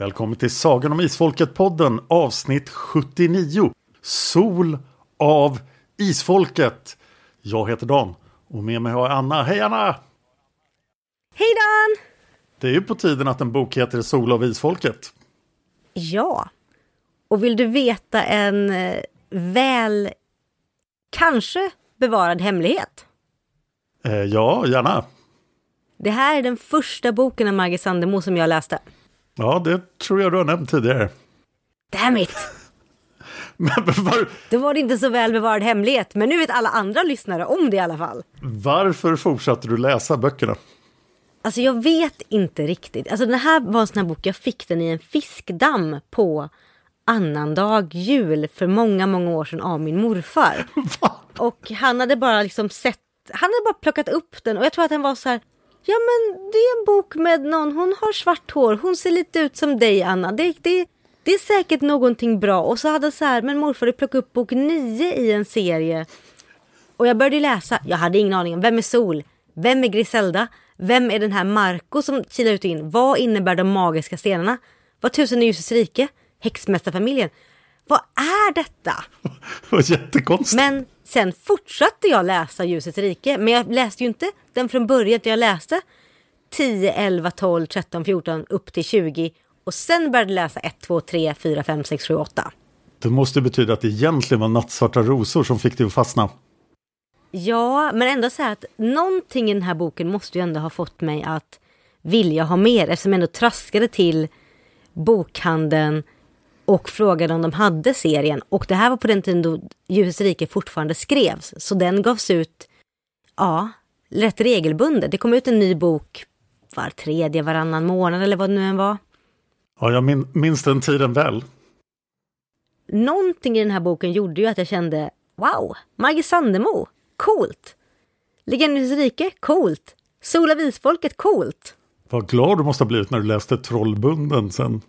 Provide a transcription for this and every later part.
Välkommen till Sagan om Isfolket-podden avsnitt 79. Sol av Isfolket. Jag heter Dan och med mig har jag Anna. Hej Anna! Hej Dan! Det är ju på tiden att en bok heter Sol av Isfolket. Ja. Och vill du veta en eh, väl, kanske bevarad hemlighet? Eh, ja, gärna. Det här är den första boken av Margit Sandemo som jag läste. Ja, det tror jag du har nämnt tidigare. Damn it! Men var, Då var det inte så väl bevarad hemlighet, men nu vet alla andra lyssnare om det i alla fall. varför fortsatte du läsa böckerna? Alltså jag vet inte riktigt. Alltså den här var en sån här bok, jag fick den i en fiskdamm på annandag jul för många, många år sedan av min morfar. Och han hade bara liksom sett, han hade bara plockat upp den och jag tror att den var så här, ja men det är en bok med någon, hon har svart hår, hon ser lite ut som dig Anna, det, det, det är säkert någonting bra. Och så hade så här, men morfar du plockat upp bok nio i en serie. Och jag började läsa, jag hade ingen aning om vem är Sol, vem är Griselda, vem är den här Marco som kilar ut och in, vad innebär de magiska stenarna, vad tusen är ljusets rike, häxmästarfamiljen, vad är detta? Det var jättekonstigt. Men sen fortsatte jag läsa Ljusets rike. Men jag läste ju inte den från början. Jag läste 10, 11, 12, 13, 14 upp till 20. Och sen började läsa 1, 2, 3, 4, 5, 6, 7, 8. Det måste betyda att det egentligen var nattsvarta rosor som fick dig att fastna. Ja, men ändå så här att någonting i den här boken måste ju ändå ha fått mig att vilja ha mer. Eftersom jag ändå traskade till bokhandeln och frågade om de hade serien. Och det här var på den tiden då Ljusets rike fortfarande skrevs. Så den gavs ut, ja, rätt regelbundet. Det kom ut en ny bok var tredje, varannan månad eller vad det nu än var. Ja, jag min, minns den tiden väl. Någonting i den här boken gjorde ju att jag kände wow, Margit Sandemo, coolt. Legendens rike, coolt. Sol av isfolket, coolt. Vad glad du måste ha blivit när du läste Trollbunden sen.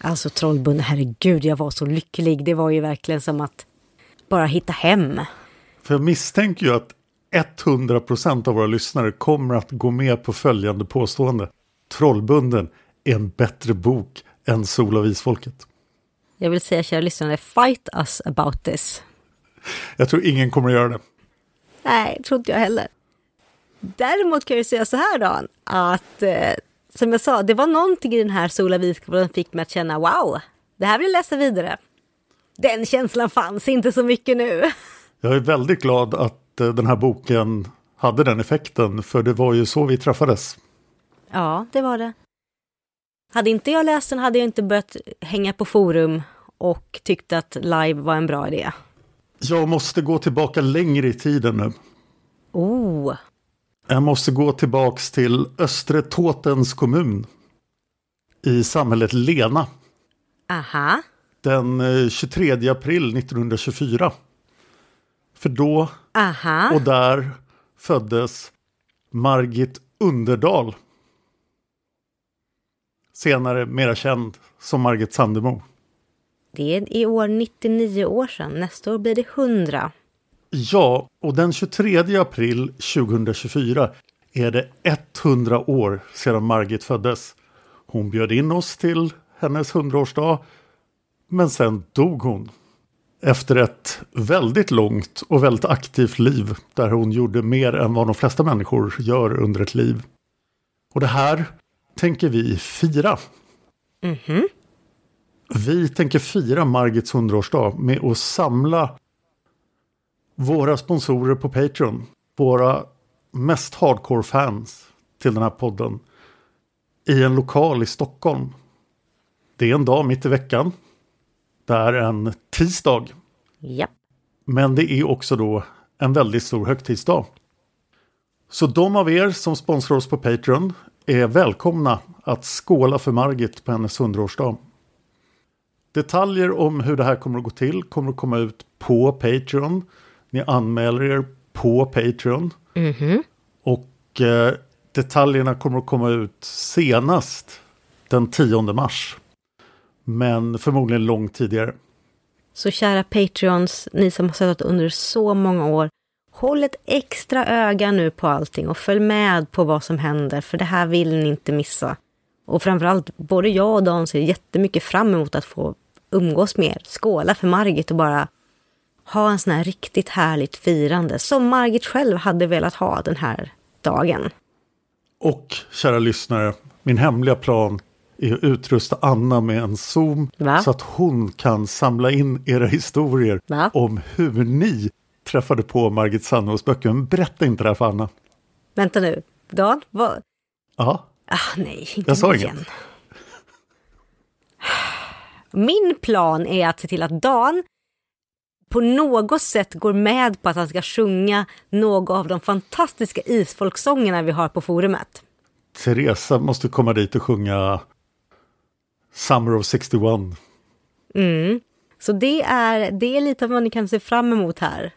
Alltså Trollbunden, herregud, jag var så lycklig. Det var ju verkligen som att bara hitta hem. För jag misstänker ju att 100% av våra lyssnare kommer att gå med på följande påstående. Trollbunden är en bättre bok än Sol av Isfolket. Jag vill säga, kära lyssnare, fight us about this. Jag tror ingen kommer att göra det. Nej, tror inte jag heller. Däremot kan jag säga så här Dan, att eh, som jag sa, det var någonting i den här Sol av Isfolket som fick mig att känna wow, det här vill jag läsa vidare. Den känslan fanns inte så mycket nu. Jag är väldigt glad att eh, den här boken hade den effekten, för det var ju så vi träffades. Ja, det var det. Hade inte jag läst den hade jag inte börjat hänga på forum och tyckte att live var en bra idé. Jag måste gå tillbaka längre i tiden nu. Oh, Jag måste gå tillbaks till Östre Tåtens kommun. I samhället Lena. aha. Den eh, 23 april 1924. För då Aha. och där föddes Margit Underdal. Senare mera känd som Margit Sandemo. Det är i år 99 år sedan. Nästa år blir det 100. Ja, och den 23 april 2024 är det 100 år sedan Margit föddes. Hon bjöd in oss till hennes 100-årsdag, men sen dog hon. Efter ett väldigt långt och väldigt aktivt liv där hon gjorde mer än vad de flesta människor gör under ett liv. Och det här tänker vi fira. Vi tänker fira Margits 100-årsdag med att samla våra sponsorer på Patreon, våra mest hardcore-fans till den här podden, i en lokal i Stockholm. Det är en dag mitt i veckan. Det är en tisdag, Japp. men det är också då en väldigt stor högtidsdag. Så de av er som sponsrar oss på Patreon är välkomna att skåla för Margit på hennes 100-årsdag. Detaljer om hur det här kommer att gå till kommer att komma ut på Patreon. Ni anmäler er på Patreon. Och eh, detaljerna kommer att komma ut senast den 10 mars. Men förmodligen långt tidigare. Så kära Patreons, ni som har suttit under så många år, håll ett extra öga nu på allting och följ med på vad som händer, för det här vill ni inte missa. Och framförallt, både jag och Dan ser jättemycket fram emot att få umgås med er, skåla för Margit och bara ha en sån här riktigt härligt firande som Margit själv hade velat ha den här dagen. Och kära lyssnare, min hemliga plan är att utrusta Anna med en Zoom Va? så att hon kan samla in era historier Va? om hur ni träffade på Margit Sandhås böcker. Men berätta inte det här för Anna. Vänta nu, Dan, vad? Ja, Ah, nej, inte Jag sa nu inget. igen. Min plan är att se till att Dan på något sätt går med på att han ska sjunga några av de fantastiska isfolksångerna vi har på forumet. Teresa måste komma dit och sjunga Summer of 61. Så det är, det är lite vad ni kan se fram emot här.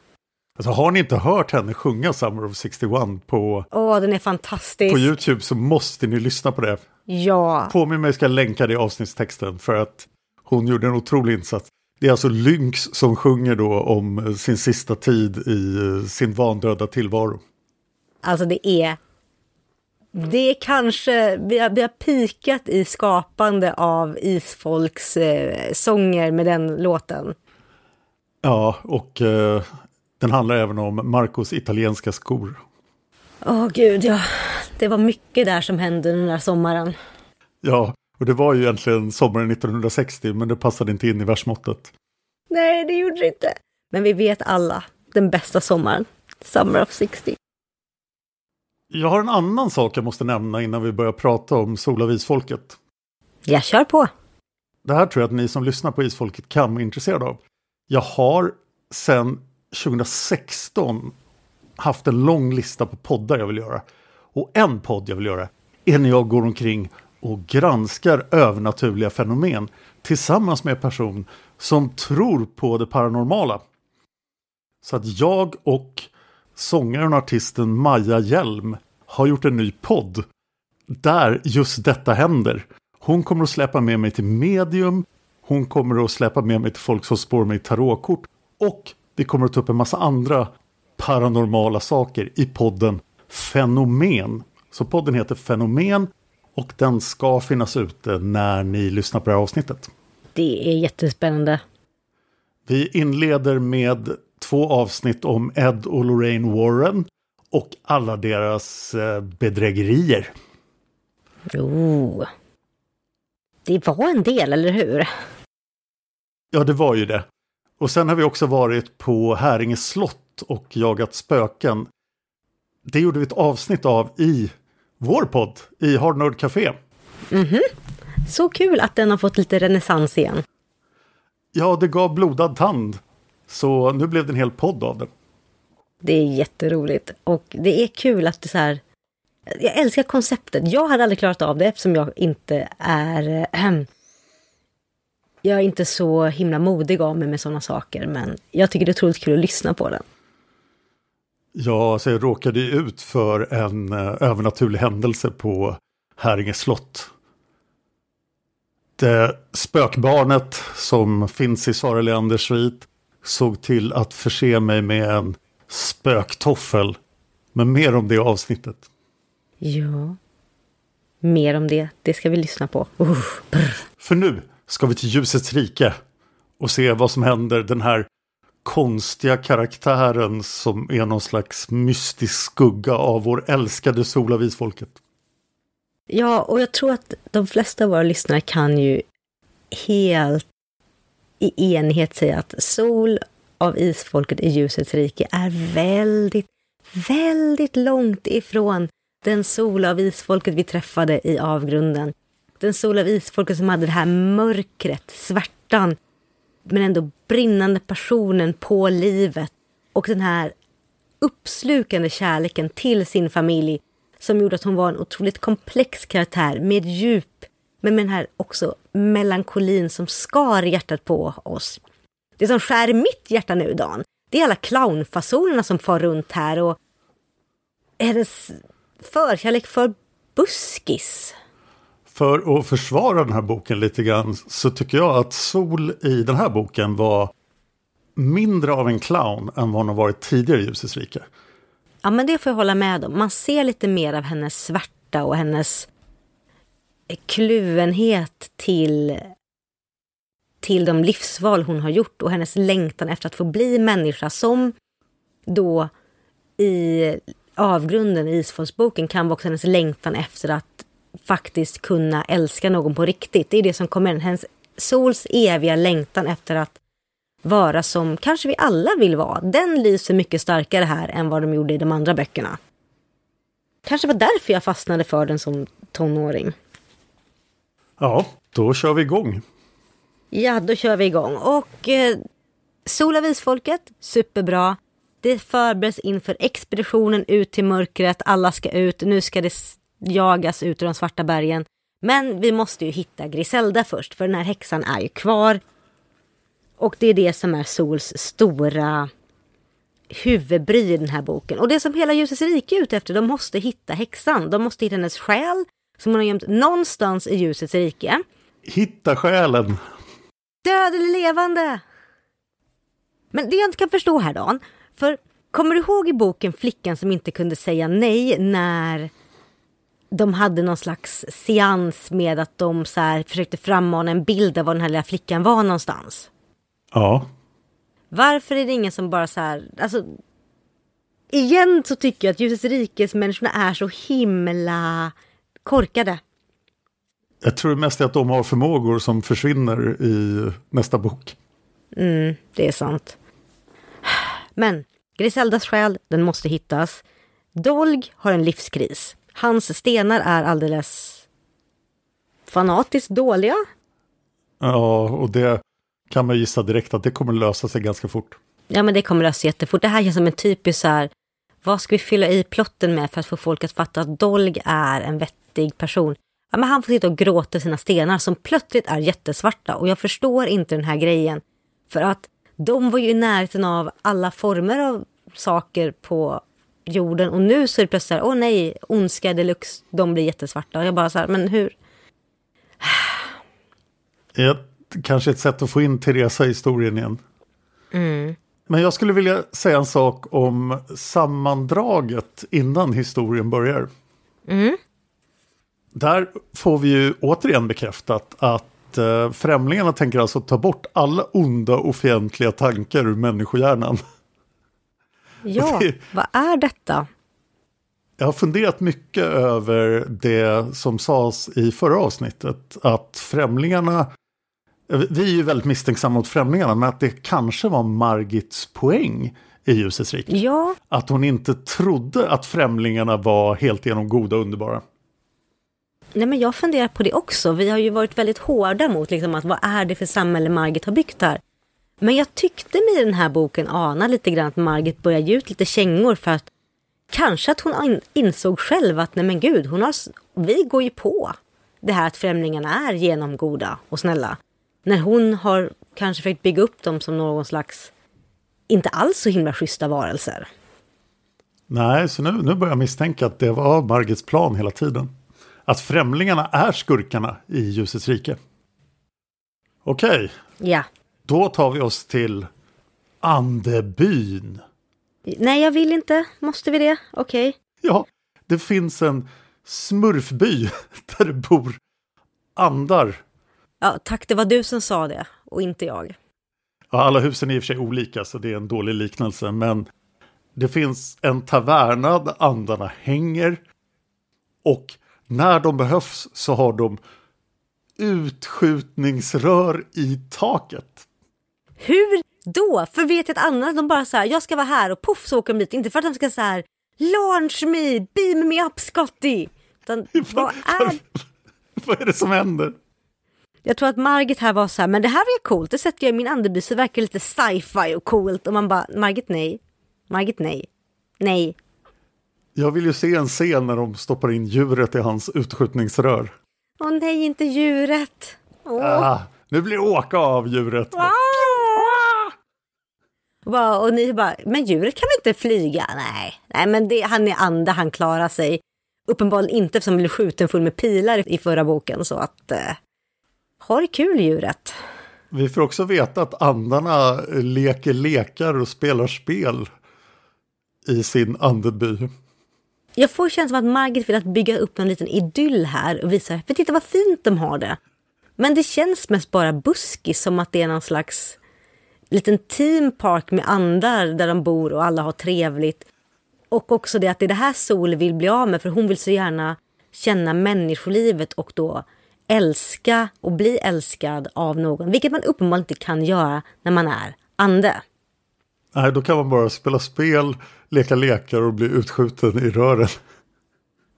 Alltså, har ni inte hört henne sjunga Summer of 61 på, Åh, den är fantastisk. på YouTube så måste ni lyssna på det. Ja, Påminn mig, ska länka det i avsnittstexten för att hon gjorde en otrolig insats. Det är alltså Lynx som sjunger då om sin sista tid i eh, sin vandöda tillvaro. alltså det är... Det är kanske, vi har, vi har pikat i skapande av isfolks eh, sånger med den låten. Ja, och eh, den handlar även om Marcos italienska skor. Åh gud, ja. Det var mycket där som hände den där sommaren. Ja, och det var ju egentligen sommaren 1960 men det passade inte in i versmåttet. Nej, det gjorde det inte. Men vi vet alla, den bästa sommaren. Summer of 60. Jag har en annan sak jag måste nämna innan vi börjar prata om Sol av Isfolket. Jag kör på. Det här tror jag att ni som lyssnar på Isfolket kan vara intresserade av. Jag har sedan 2016 haft en lång lista på poddar jag vill göra. Och en podd jag vill göra är när jag går omkring och granskar övernaturliga fenomen tillsammans med en person som tror på det paranormala. Så att jag och sångaren och artisten Maja Hjelm har gjort en ny podd där just detta händer. Hon kommer att släppa med mig till medium, hon kommer att släppa med mig till folk som spår mig tarotkort och vi kommer att ta upp en massa andra paranormala saker i podden Fenomen. Så podden heter Fenomen och den ska finnas ute när ni lyssnar på det här avsnittet. Det är jättespännande. Vi inleder med två avsnitt om Ed och Lorraine Warren och alla deras eh, bedrägerier. Oh. Det var en del, eller hur? Ja, det var ju det. Och sen har vi också varit på Häringe slott och jagat spöken. Det gjorde vi ett avsnitt av i vår podd, i Hard Nerd Café. Så kul att den har fått lite renässans igen. Ja, det gav blodad tand. Så nu blev det en hel podd av det. Det är jätteroligt. Och det är kul att det så här... Jag älskar konceptet. Jag hade aldrig klarat av det eftersom jag inte är... ehm, jag är inte så himla modig av mig med sådana saker. Men jag tycker det är otroligt kul att lyssna på den. Ja, så jag råkade ut för en eh, övernaturlig händelse på Häringe slott. Det spökbarnet som finns i Sara Leanders svit såg till att förse mig med en spöktoffel. Men mer om det avsnittet. Ja, mer om det. Det ska vi lyssna på. Uh, För nu ska vi till ljusets rike och se vad som händer den här konstiga karaktären som är någon slags mystisk skugga av vår älskade Solavisfolket. Ja, och jag tror att de flesta av våra lyssnare kan ju helt i enighet säga att Sol av isfolket i ljusets rike är väldigt, väldigt långt ifrån den sol av isfolket vi träffade i avgrunden. Den sol av isfolket som hade det här mörkret, svärtan, men ändå brinnande passionen på livet och den här uppslukande kärleken till sin familj som gjorde att hon var en otroligt komplex karaktär med djup, men med den här också melankolin som skar hjärtat på oss. Det som skär mitt hjärta nu, Dan, det är alla clownfasonerna som far runt här och hennes förkärlek för buskis. För att försvara den här boken lite grann så tycker jag att Sol i den här boken var mindre av en clown än vad hon har varit tidigare i Ljusets rike. Ja, men det får jag hålla med om. Man ser lite mer av hennes svärta och hennes kluvenhet till, till de livsval hon har gjort och hennes längtan efter att få bli människa som då i avgrunden i Isfolksboken kan vara också hennes längtan efter att faktiskt kunna älska någon på riktigt. Det är det som kommer in. Hennes Sols eviga längtan efter att vara som kanske vi alla vill vara. Den lyser mycket starkare här än vad de gjorde i de andra böckerna. Kanske var därför jag fastnade för den som tonåring. Ja, då kör vi igång. Ja, då kör vi igång. Och eh, Sol av superbra. Det förbereds inför expeditionen ut till mörkret. Alla ska ut. Nu ska det jagas ut ur de svarta bergen. Men vi måste ju hitta Griselda först, för den här häxan är ju kvar. Och det är det som är Sols stora huvudbry i den här boken. Och det som hela Ljusets rike är ute efter, de måste hitta häxan. De måste hitta hennes själ som hon har gömt någonstans i Ljusets rike. Hitta själen! Död eller levande! Men det jag inte kan förstå här Dan, för kommer du ihåg i boken flickan som inte kunde säga nej när de hade någon slags seans med att de så här försökte frammana en bild av var den här lilla flickan var någonstans? Ja. Varför är det ingen som bara så här, alltså igen så tycker jag att Ljusets rikes människorna är så himla korkade. Jag tror mest att de har förmågor som försvinner i nästa bok. Mm, det är sant. Men Griseldas själ, den måste hittas. Dolg har en livskris. Hans stenar är alldeles fanatiskt dåliga. Ja, och det kan man gissa direkt att det kommer lösa sig ganska fort. Ja, men det kommer lösa sig jättefort. Det här känns som en typisk så här, vad ska vi fylla i plotten med för att få folk att fatta att Dolg är en vettig person? Ja, men han får sitta och gråta sina stenar som plötsligt är jättesvarta och jag förstår inte den här grejen. För att de var ju i närheten av alla former av saker på jorden och nu så är det plötsligt så här, åh nej, ondska deluxe, de blir jättesvarta. Och jag bara så här, men hur? Ett, kanske ett sätt att få in Teresa i historien igen. Mm. Men jag skulle vilja säga en sak om sammandraget innan historien börjar. Mm. Där får vi ju återigen bekräftat att eh, främlingarna tänker alltså ta bort alla onda och fientliga tankar ur människohjärnan. Ja, vad är detta? Jag har funderat mycket över det som sades i förra avsnittet. Att främlingarna, vi är ju väldigt misstänksamma mot främlingarna, men att det kanske var Margits poäng i Ljusets rike. Ja, Att hon inte trodde att främlingarna var helt igenom goda och underbara nej men jag funderar på det också. Vi har ju varit väldigt hårda mot liksom att vad är det för samhälle Margit har byggt här. Men jag tyckte mig i den här boken ana lite grann att Margit började ge ut lite kängor för att kanske att hon insåg själv att nej men gud, hon har, vi går ju på det här att främlingarna är genomgoda och snälla. När hon har kanske försökt bygga upp dem som någon slags inte alls så himla schyssta varelser. Nej, så nu, nu börjar jag misstänka att det var Margits plan hela tiden. Att främlingarna är skurkarna i Ljusets rike. Okej, Ja. då tar vi oss till Andebyn. Nej, jag vill inte. Måste vi det? Okej. Ja, det finns en smurfby där det bor andar. Ja, tack, det var du som sa det och inte jag. Ja, alla husen är i och för sig olika så det är en dålig liknelse. Men det finns en taverna där andarna hänger. Och när de behövs så har de utskjutningsrör i taket. Hur då? För vet jag att annars de bara så här, jag ska vara här och poff så åker de dit. Inte för att de ska så här, launch me, beam me up Scotty. Utan vad är... Vad är det som händer? Jag tror att Margit här var så här, men det här ju coolt, det sätter jag i min andeby så det verkar lite sci-fi och coolt. Och man bara, Margit nej. Margit nej. Nej. Jag vill ju se en scen när de stoppar in djuret i hans utskjutningsrör. Åh nej, inte djuret. Åh. Ah, nu blir det åka av djuret. Ah! Bara, och ni bara, men djuret kan väl inte flyga? Nej, nej men det, han är ande, han klarar sig. Uppenbarligen inte eftersom han blev skjuten full med pilar i förra boken så att... Eh, ha det kul djuret. Vi får också veta att andarna leker lekar och spelar spel i sin andeby. Jag får känslan av att Margit vill att bygga upp en liten idyll här och visa, för titta vad fint de har det. Men det känns mest bara buskis, som att det är någon slags liten teampark med andar där de bor och alla har trevligt. Och också det att det är det här Sol vill bli av med, för hon vill så gärna känna människolivet och då älska och bli älskad av någon, vilket man uppenbarligen inte kan göra när man är ande. Nej, då kan man bara spela spel, leka lekar och bli utskjuten i rören.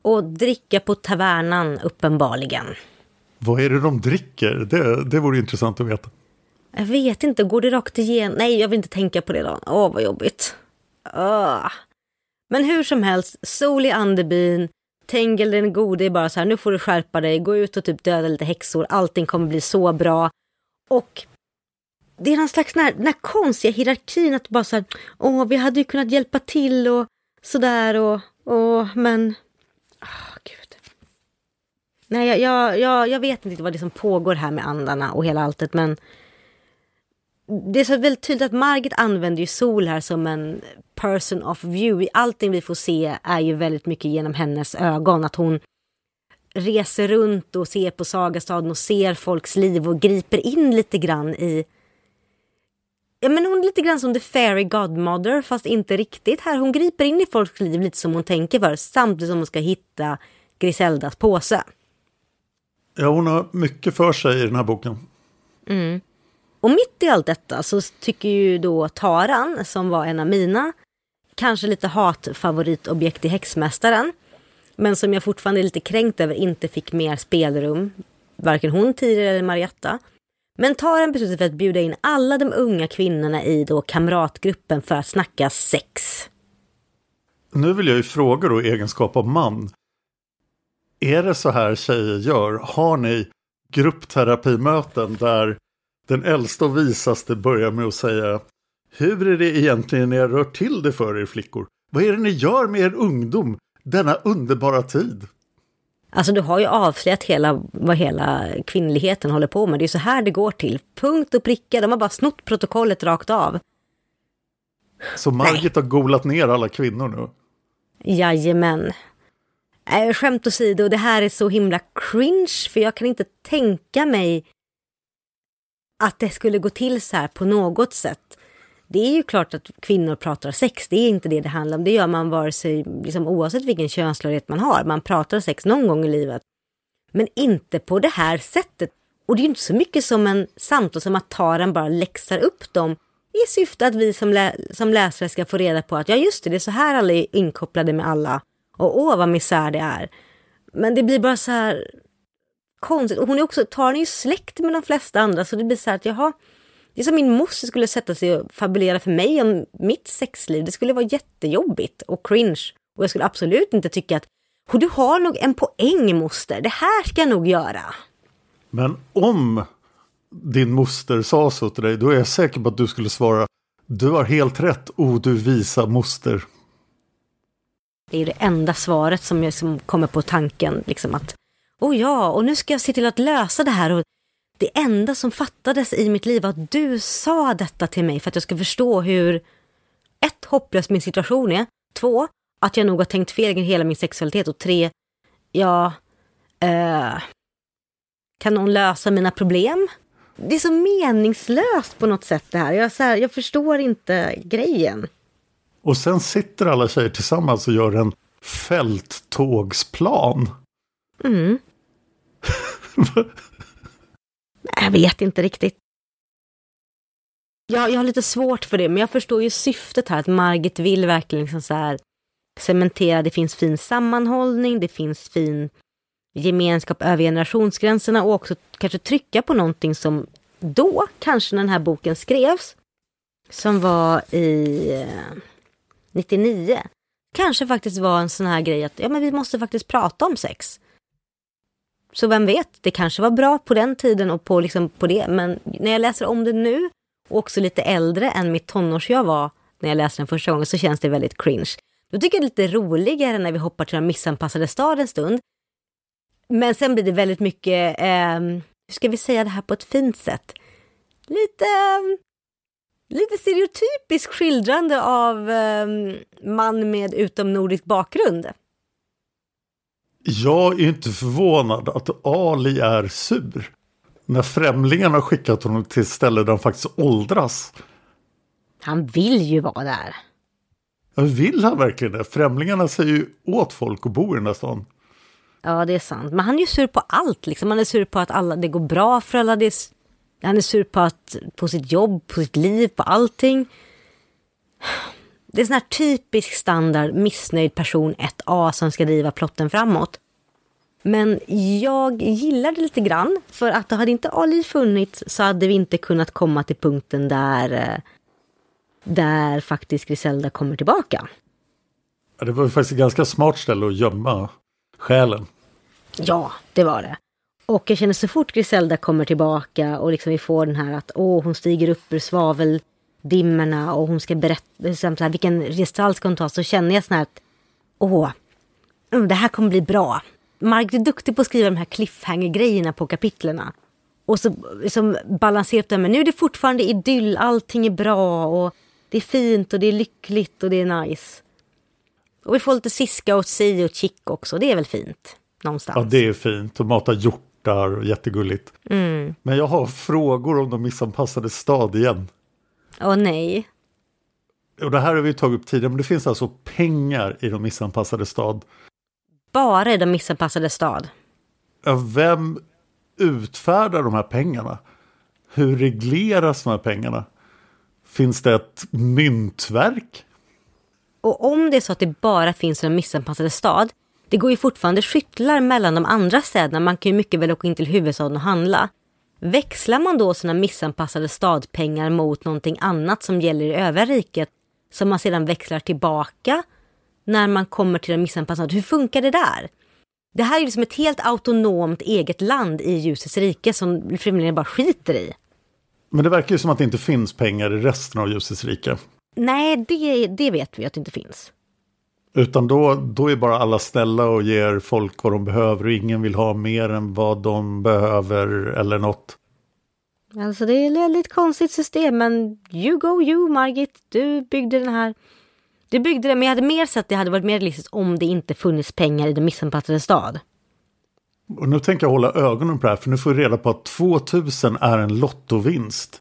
Och dricka på tavernan uppenbarligen. Vad är det de dricker? Det, det vore intressant att veta. Jag vet inte, går det rakt igenom? Nej, jag vill inte tänka på det då. Åh, vad jobbigt. Åh. Men hur som helst, Sol i andebyn, Tengel den gode är bara så här, nu får du skärpa dig, gå ut och typ döda lite häxor, allting kommer bli så bra. Och det är någon slags den här, den här konstiga hierarkin att bara så här, åh, vi hade ju kunnat hjälpa till och sådär och, och men, åh, gud. Nej, jag, jag, jag, jag vet inte vad det är som pågår här med andarna och hela alltet, men det är så väldigt tydligt att Margit använder ju Sol här som en person of view. Allting vi får se är ju väldigt mycket genom hennes ögon. Att hon reser runt och ser på Sagastaden och ser folks liv och griper in lite grann i... Ja, men hon är lite grann som the fairy godmother, fast inte riktigt. Här Hon griper in i folks liv lite som hon tänker för, samtidigt som hon ska hitta Griseldas påse. Ja, hon har mycket för sig i den här boken. Mm. Och mitt i allt detta så tycker ju då Taran, som var en av mina kanske lite hatfavoritobjekt i Häxmästaren, men som jag fortfarande är lite kränkt över inte fick mer spelrum, varken hon tidigare eller Marietta. Men Taran beslutet för att bjuda in alla de unga kvinnorna i då kamratgruppen för att snacka sex. Nu vill jag ju fråga då i egenskap av man. Är det så här tjejer gör? Har ni gruppterapimöten där den äldsta och visaste börjar med att säga Hur är det egentligen ni rör till det för er flickor? Vad är det ni gör med er ungdom denna underbara tid? Alltså du har ju avslöjat hela, vad hela kvinnligheten håller på med. Det är så här det går till. Punkt och pricka. De har bara snott protokollet rakt av. Så Margit har golat ner alla kvinnor nu? Jajamän. Äh, skämt åsido, det här är så himla cringe för jag kan inte tänka mig att det skulle gå till så här på något sätt. Det är ju klart att kvinnor pratar sex, det är inte det det handlar om. Det gör man vare sig, liksom, oavsett vilken könstillhörighet man har. Man pratar sex någon gång i livet. Men inte på det här sättet. Och det är ju inte så mycket som en samtal som att Taren bara läxar upp dem i syfte att vi som, lä som läsare ska få reda på att ja just det, det är så här alla är inkopplade med alla. Och åh vad misär det är. Men det blir bara så här konstigt. Och hon är också, Taren är ju släkt med de flesta andra så det blir så här att jaha, det är som min moster skulle sätta sig och fabulera för mig om mitt sexliv. Det skulle vara jättejobbigt och cringe. Och jag skulle absolut inte tycka att du har nog en poäng moster, det här ska jag nog göra. Men om din moster sa så till dig, då är jag säker på att du skulle svara Du har helt rätt, o du visa moster. Det är det enda svaret som, jag, som kommer på tanken. Liksom att, oh ja, och nu ska jag se till att lösa det här. Och det enda som fattades i mitt liv var att du sa detta till mig för att jag ska förstå hur ett, hopplös min situation är. Två, att jag nog har tänkt fel i hela min sexualitet. Och tre, ja, eh, kan någon lösa mina problem? Det är så meningslöst på något sätt det här. Jag, så här, jag förstår inte grejen. Och sen sitter alla tjejer tillsammans och gör en fälttågsplan. Mm. jag vet inte riktigt. Jag, jag har lite svårt för det, men jag förstår ju syftet här. Att Margit vill verkligen liksom så här cementera, det finns fin sammanhållning, det finns fin gemenskap över generationsgränserna och också kanske trycka på någonting som då, kanske när den här boken skrevs, som var i eh, 99, kanske faktiskt var en sån här grej att ja, men vi måste faktiskt prata om sex. Så vem vet, det kanske var bra på den tiden och på, liksom, på det, men när jag läser om det nu och också lite äldre än mitt tonårsjag var när jag läste den första gången så känns det väldigt cringe. Då tycker jag det är lite roligare när vi hoppar till den missanpassade stad en stund. Men sen blir det väldigt mycket, eh, hur ska vi säga det här på ett fint sätt? Lite, ehm, lite stereotypiskt skildrande av eh, man med utomnordisk bakgrund. Jag är inte förvånad att Ali är sur. När främlingarna har skickat honom till ett ställe där han faktiskt åldras. Han vill ju vara där. Vill han verkligen det? Främlingarna säger ju åt folk att bo i den där stan. Ja, det är sant. Men han är ju sur på allt. Liksom. Han är sur på att alla, det går bra för alla. Det är, han är sur på, att, på sitt jobb, på sitt liv, på allting. Det är sån här typisk standard missnöjd person 1A som ska driva plotten framåt. Men jag gillar det lite grann, för att hade inte Ali funnits så hade vi inte kunnat komma till punkten där, eh, där faktiskt Griselda kommer tillbaka. Ja, det var faktiskt ett ganska smart ställe att gömma själen. Ja, det var det. Och jag känner så fort Griselda kommer tillbaka och liksom vi får den här att åh, hon stiger upp ur svaveldimmorna och hon ska berätta liksom så här, vilken gestalt ska hon ta så känner jag snart att åh, mm, det här kommer bli bra. Mark är duktig på att skriva de här cliffhanger-grejerna på kapitlerna. Och så liksom balansera upp det, men nu är det fortfarande idyll, allting är bra och det är fint och det är lyckligt och det är nice. Och vi får lite Siska och Si och Chick också, det är väl fint? Någonstans. Ja, det är fint. Och mata hjortar jättegulligt. Mm. Men jag har frågor om de missanpassade stad igen. Åh nej. Och det här har vi tagit upp tidigare, men det finns alltså pengar i de missanpassade stad. Bara i de missanpassade stad? Vem utfärdar de här pengarna? Hur regleras de här pengarna? Finns det ett myntverk? Och om det är så att det bara finns en missanpassade stad, det går ju fortfarande skyttlar mellan de andra städerna. Man kan ju mycket väl åka in till huvudstaden och handla. Växlar man då sina missanpassade stadpengar mot någonting annat som gäller i övriga riket som man sedan växlar tillbaka när man kommer till den missanpassade? Hur funkar det där? Det här är liksom ett helt autonomt eget land i ljusets rike som främlingarna bara skiter i. Men det verkar ju som att det inte finns pengar i resten av ljusets rike. Nej, det, det vet vi att det inte finns. Utan då, då är bara alla snälla och ger folk vad de behöver och ingen vill ha mer än vad de behöver eller något. Alltså det är ett väldigt konstigt system men you go you Margit, du byggde den här. Du byggde den men jag hade mer sett att det hade varit mer realistiskt om det inte funnits pengar i den missanpassade stad. Och nu tänker jag hålla ögonen på det här för nu får vi reda på att 2000 är en lottovinst.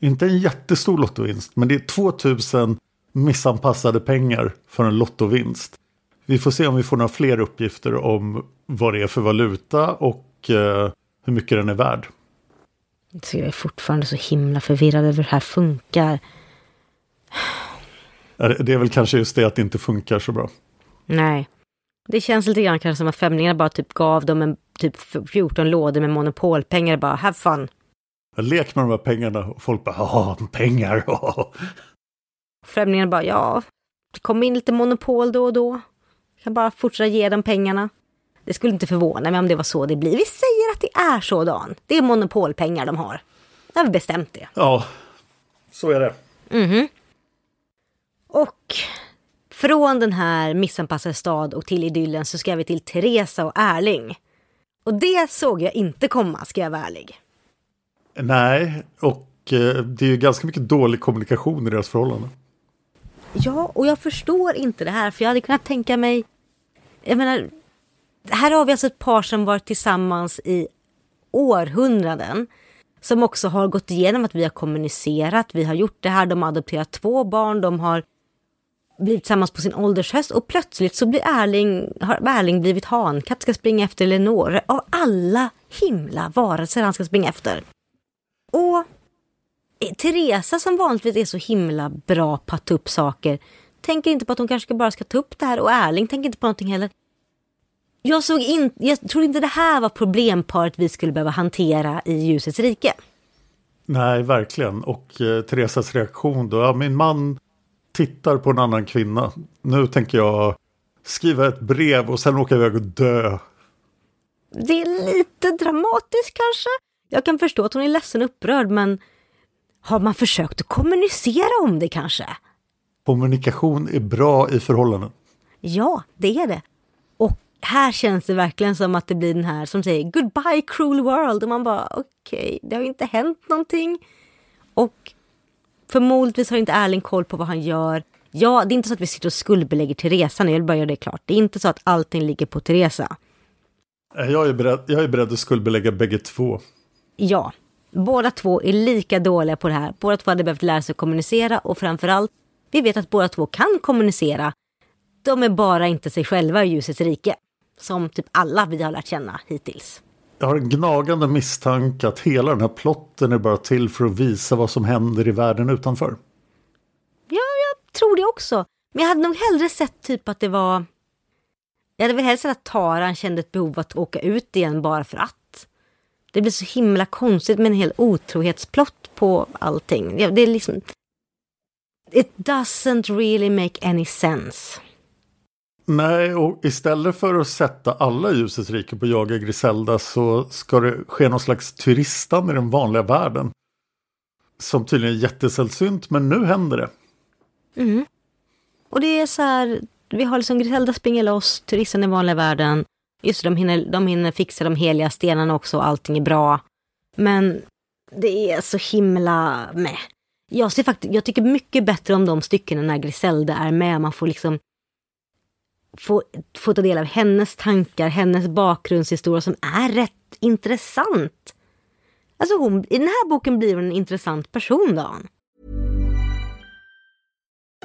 Inte en jättestor lottovinst men det är 2000 missanpassade pengar för en lottovinst. Vi får se om vi får några fler uppgifter om vad det är för valuta och eh, hur mycket den är värd. Så jag är fortfarande så himla förvirrad över hur det här funkar. Det är väl kanske just det att det inte funkar så bra. Nej. Det känns lite grann kanske som att Femlingarna bara typ gav dem en typ 14 lådor med monopolpengar bara have fun. Lek med de här pengarna och folk bara ja, pengar. Främlingarna bara, ja, det kommer in lite monopol då och då. Jag kan bara fortsätta ge dem pengarna. Det skulle inte förvåna mig om det var så det blir. Vi säger att det är så, Dan. Det är monopolpengar de har. Nu har vi bestämt det. Ja, så är det. Mhm. Och från den här missanpassade stad och till idyllen så ska vi till Teresa och Erling. Och det såg jag inte komma, ska jag vara ärlig. Nej, och eh, det är ju ganska mycket dålig kommunikation i deras förhållande. Ja, och jag förstår inte det här, för jag hade kunnat tänka mig... Jag menar, här har vi alltså ett par som varit tillsammans i århundraden. Som också har gått igenom att vi har kommunicerat, vi har gjort det här, de har adopterat två barn, de har blivit tillsammans på sin åldershöst och plötsligt så blir Erling, har Erling blivit hankatt, ska springa efter Lenore. Av alla himla varelser han ska springa efter. Och Teresa som vanligtvis är så himla bra på att ta upp saker tänker inte på att hon kanske bara ska ta upp det här och Erling tänker inte på någonting heller. Jag, såg in, jag tror inte det här var problemparet vi skulle behöva hantera i ljusets rike. Nej, verkligen. Och eh, Teresas reaktion då, ja, min man tittar på en annan kvinna. Nu tänker jag skriva ett brev och sen åka iväg och dö. Det är lite dramatiskt kanske. Jag kan förstå att hon är ledsen och upprörd men har man försökt att kommunicera om det kanske? Kommunikation är bra i förhållanden. Ja, det är det. Och här känns det verkligen som att det blir den här som säger goodbye cruel world och man bara okej, okay, det har inte hänt någonting. Och förmodligen har inte Erling koll på vad han gör. Ja, det är inte så att vi sitter och skuldbelägger Teresa nu, jag vill bara göra det klart. Det är inte så att allting ligger på Teresa. Jag är beredd, jag är beredd att skuldbelägga bägge två. Ja, båda två är lika dåliga på det här. Båda två hade behövt lära sig att kommunicera och framförallt, vi vet att båda två kan kommunicera. De är bara inte sig själva i ljusets rike. Som typ alla vi har lärt känna hittills. Jag har en gnagande misstanke att hela den här plotten är bara till för att visa vad som händer i världen utanför. Ja, jag tror det också. Men jag hade nog hellre sett typ att det var... Jag hade väl hellre sett att Taran kände ett behov att åka ut igen bara för att. Det blir så himla konstigt med en hel otrohetsplott på allting. Det är liksom... It doesn't really make any sense. Nej, och istället för att sätta alla ljusets rike på jaga Griselda så ska det ske någon slags turistande i den vanliga världen. Som tydligen är jättesällsynt, men nu händer det. Mm. Och det är så här, vi har liksom Griselda springer loss, turisten i vanliga världen. Just det, de hinner, de hinner fixa de heliga stenarna också, och allting är bra. Men det är så himla med. Jag, ser fakt jag tycker mycket bättre om de styckena när Griselda är med. Man får liksom få, få ta del av hennes tankar, hennes bakgrundshistoria som är rätt intressant. Alltså hon, i den här boken blir hon en intressant person, Dan.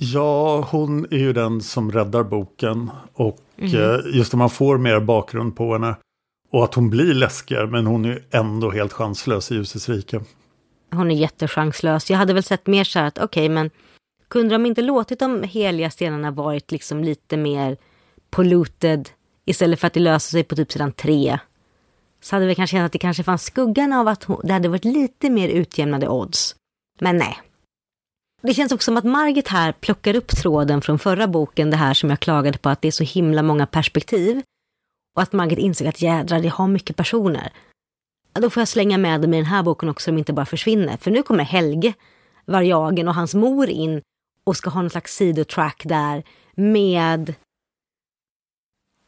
Ja, hon är ju den som räddar boken. Och eh, just när man får mer bakgrund på henne. Och att hon blir läskigare, men hon är ju ändå helt chanslös i ljusets rike. Hon är jättechanslös. Jag hade väl sett mer så här att okej, men kunde de inte låtit de heliga stenarna varit liksom lite mer polluted istället för att det löser sig på typ sidan tre? Så hade vi kanske känt att det kanske fanns skuggan av att det hade varit lite mer utjämnade odds. Men nej. Det känns också som att Margit här plockar upp tråden från förra boken, det här som jag klagade på att det är så himla många perspektiv. Och att Margit insåg att jädrar, det har mycket personer. Då får jag slänga med dem i den här boken också, så de inte bara försvinner. För nu kommer Helge, Varjagen och hans mor in och ska ha någon slags sidotrack där med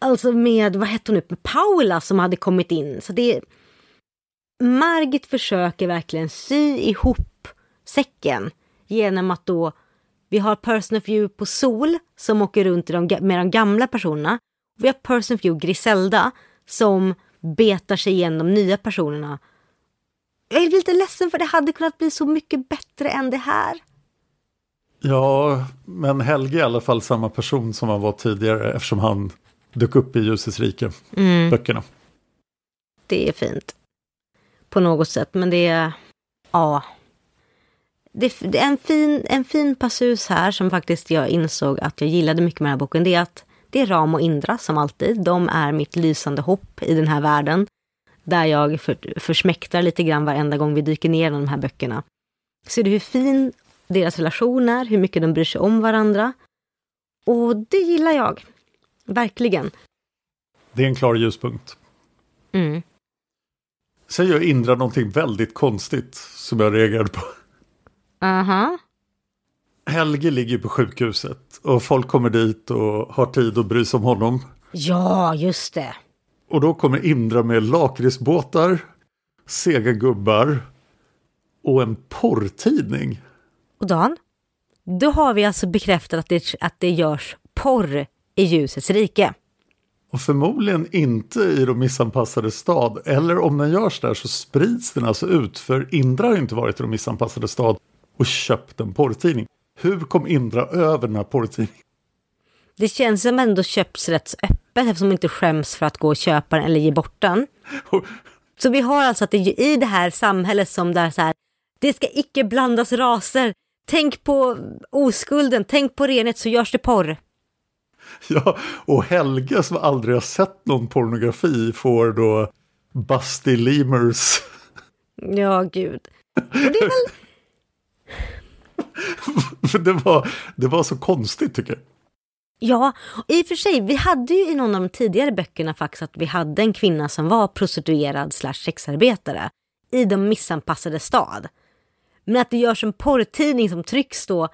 Alltså med, vad hette hon nu, Paula som hade kommit in. Så det Margit försöker verkligen sy ihop säcken genom att då vi har Person of You på Sol som åker runt med de gamla personerna. Vi har Person of You Griselda som betar sig igenom de nya personerna. Jag är lite ledsen för det hade kunnat bli så mycket bättre än det här. Ja, men Helge är i alla fall samma person som han var tidigare eftersom han dök upp i Ljusets rike, mm. böckerna. Det är fint. På något sätt, men det är... Ja. Det, det är en fin, en fin passus här som faktiskt jag insåg att jag gillade mycket med den här boken. Det är att det är Ram och Indra som alltid. De är mitt lysande hopp i den här världen. Där jag för, försmäktar lite grann varenda gång vi dyker ner i de här böckerna. Ser du hur fin deras relation är, hur mycket de bryr sig om varandra. Och det gillar jag. Verkligen. Det är en klar ljuspunkt. Mm. Sen gör Indra någonting väldigt konstigt som jag reagerade på. Aha. Helge ligger på sjukhuset och folk kommer dit och har tid att bry sig om honom. Ja, just det. Och då kommer Indra med lakritsbåtar, sega gubbar och en porrtidning. Och Dan, då har vi alltså bekräftat att det, att det görs porr i ljusets rike. Och förmodligen inte i de missanpassade stad. Eller om den görs där så sprids den alltså ut. För Indra har inte varit i de missanpassade stad och köpt en porrtidning. Hur kom Indra över den här porrtidningen? Det känns som ändå köps rätt öppet eftersom de inte skäms för att gå och köpa den eller ge bort den. så vi har alltså att det i det här samhället som där så här, det ska icke blandas raser. Tänk på oskulden, tänk på renhet så görs det porr. Ja, och Helge som aldrig har sett någon pornografi får då Busty Lemurs. Ja, gud. det är väl... det, var, det var så konstigt tycker jag. Ja, i och för sig, vi hade ju i någon av de tidigare böckerna faktiskt att vi hade en kvinna som var prostituerad slash sexarbetare i de missanpassade stad. Men att det görs en porrtidning som trycks då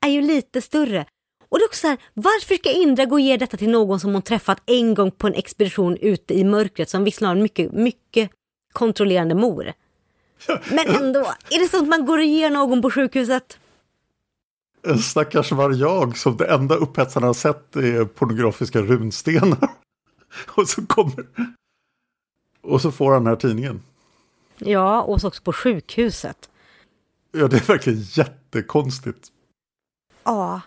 är ju lite större. Och det är också så här, varför ska Indra gå och ge detta till någon som hon träffat en gång på en expedition ute i mörkret som visserligen har en mycket, mycket kontrollerande mor? Men ändå, är det så att man går och ger någon på sjukhuset? Stackars varjag som det enda upphetsaren har sett är pornografiska runstenar. Och så kommer... Och så får han den här tidningen. Ja, och så också på sjukhuset. Ja, det är verkligen jättekonstigt. Ja.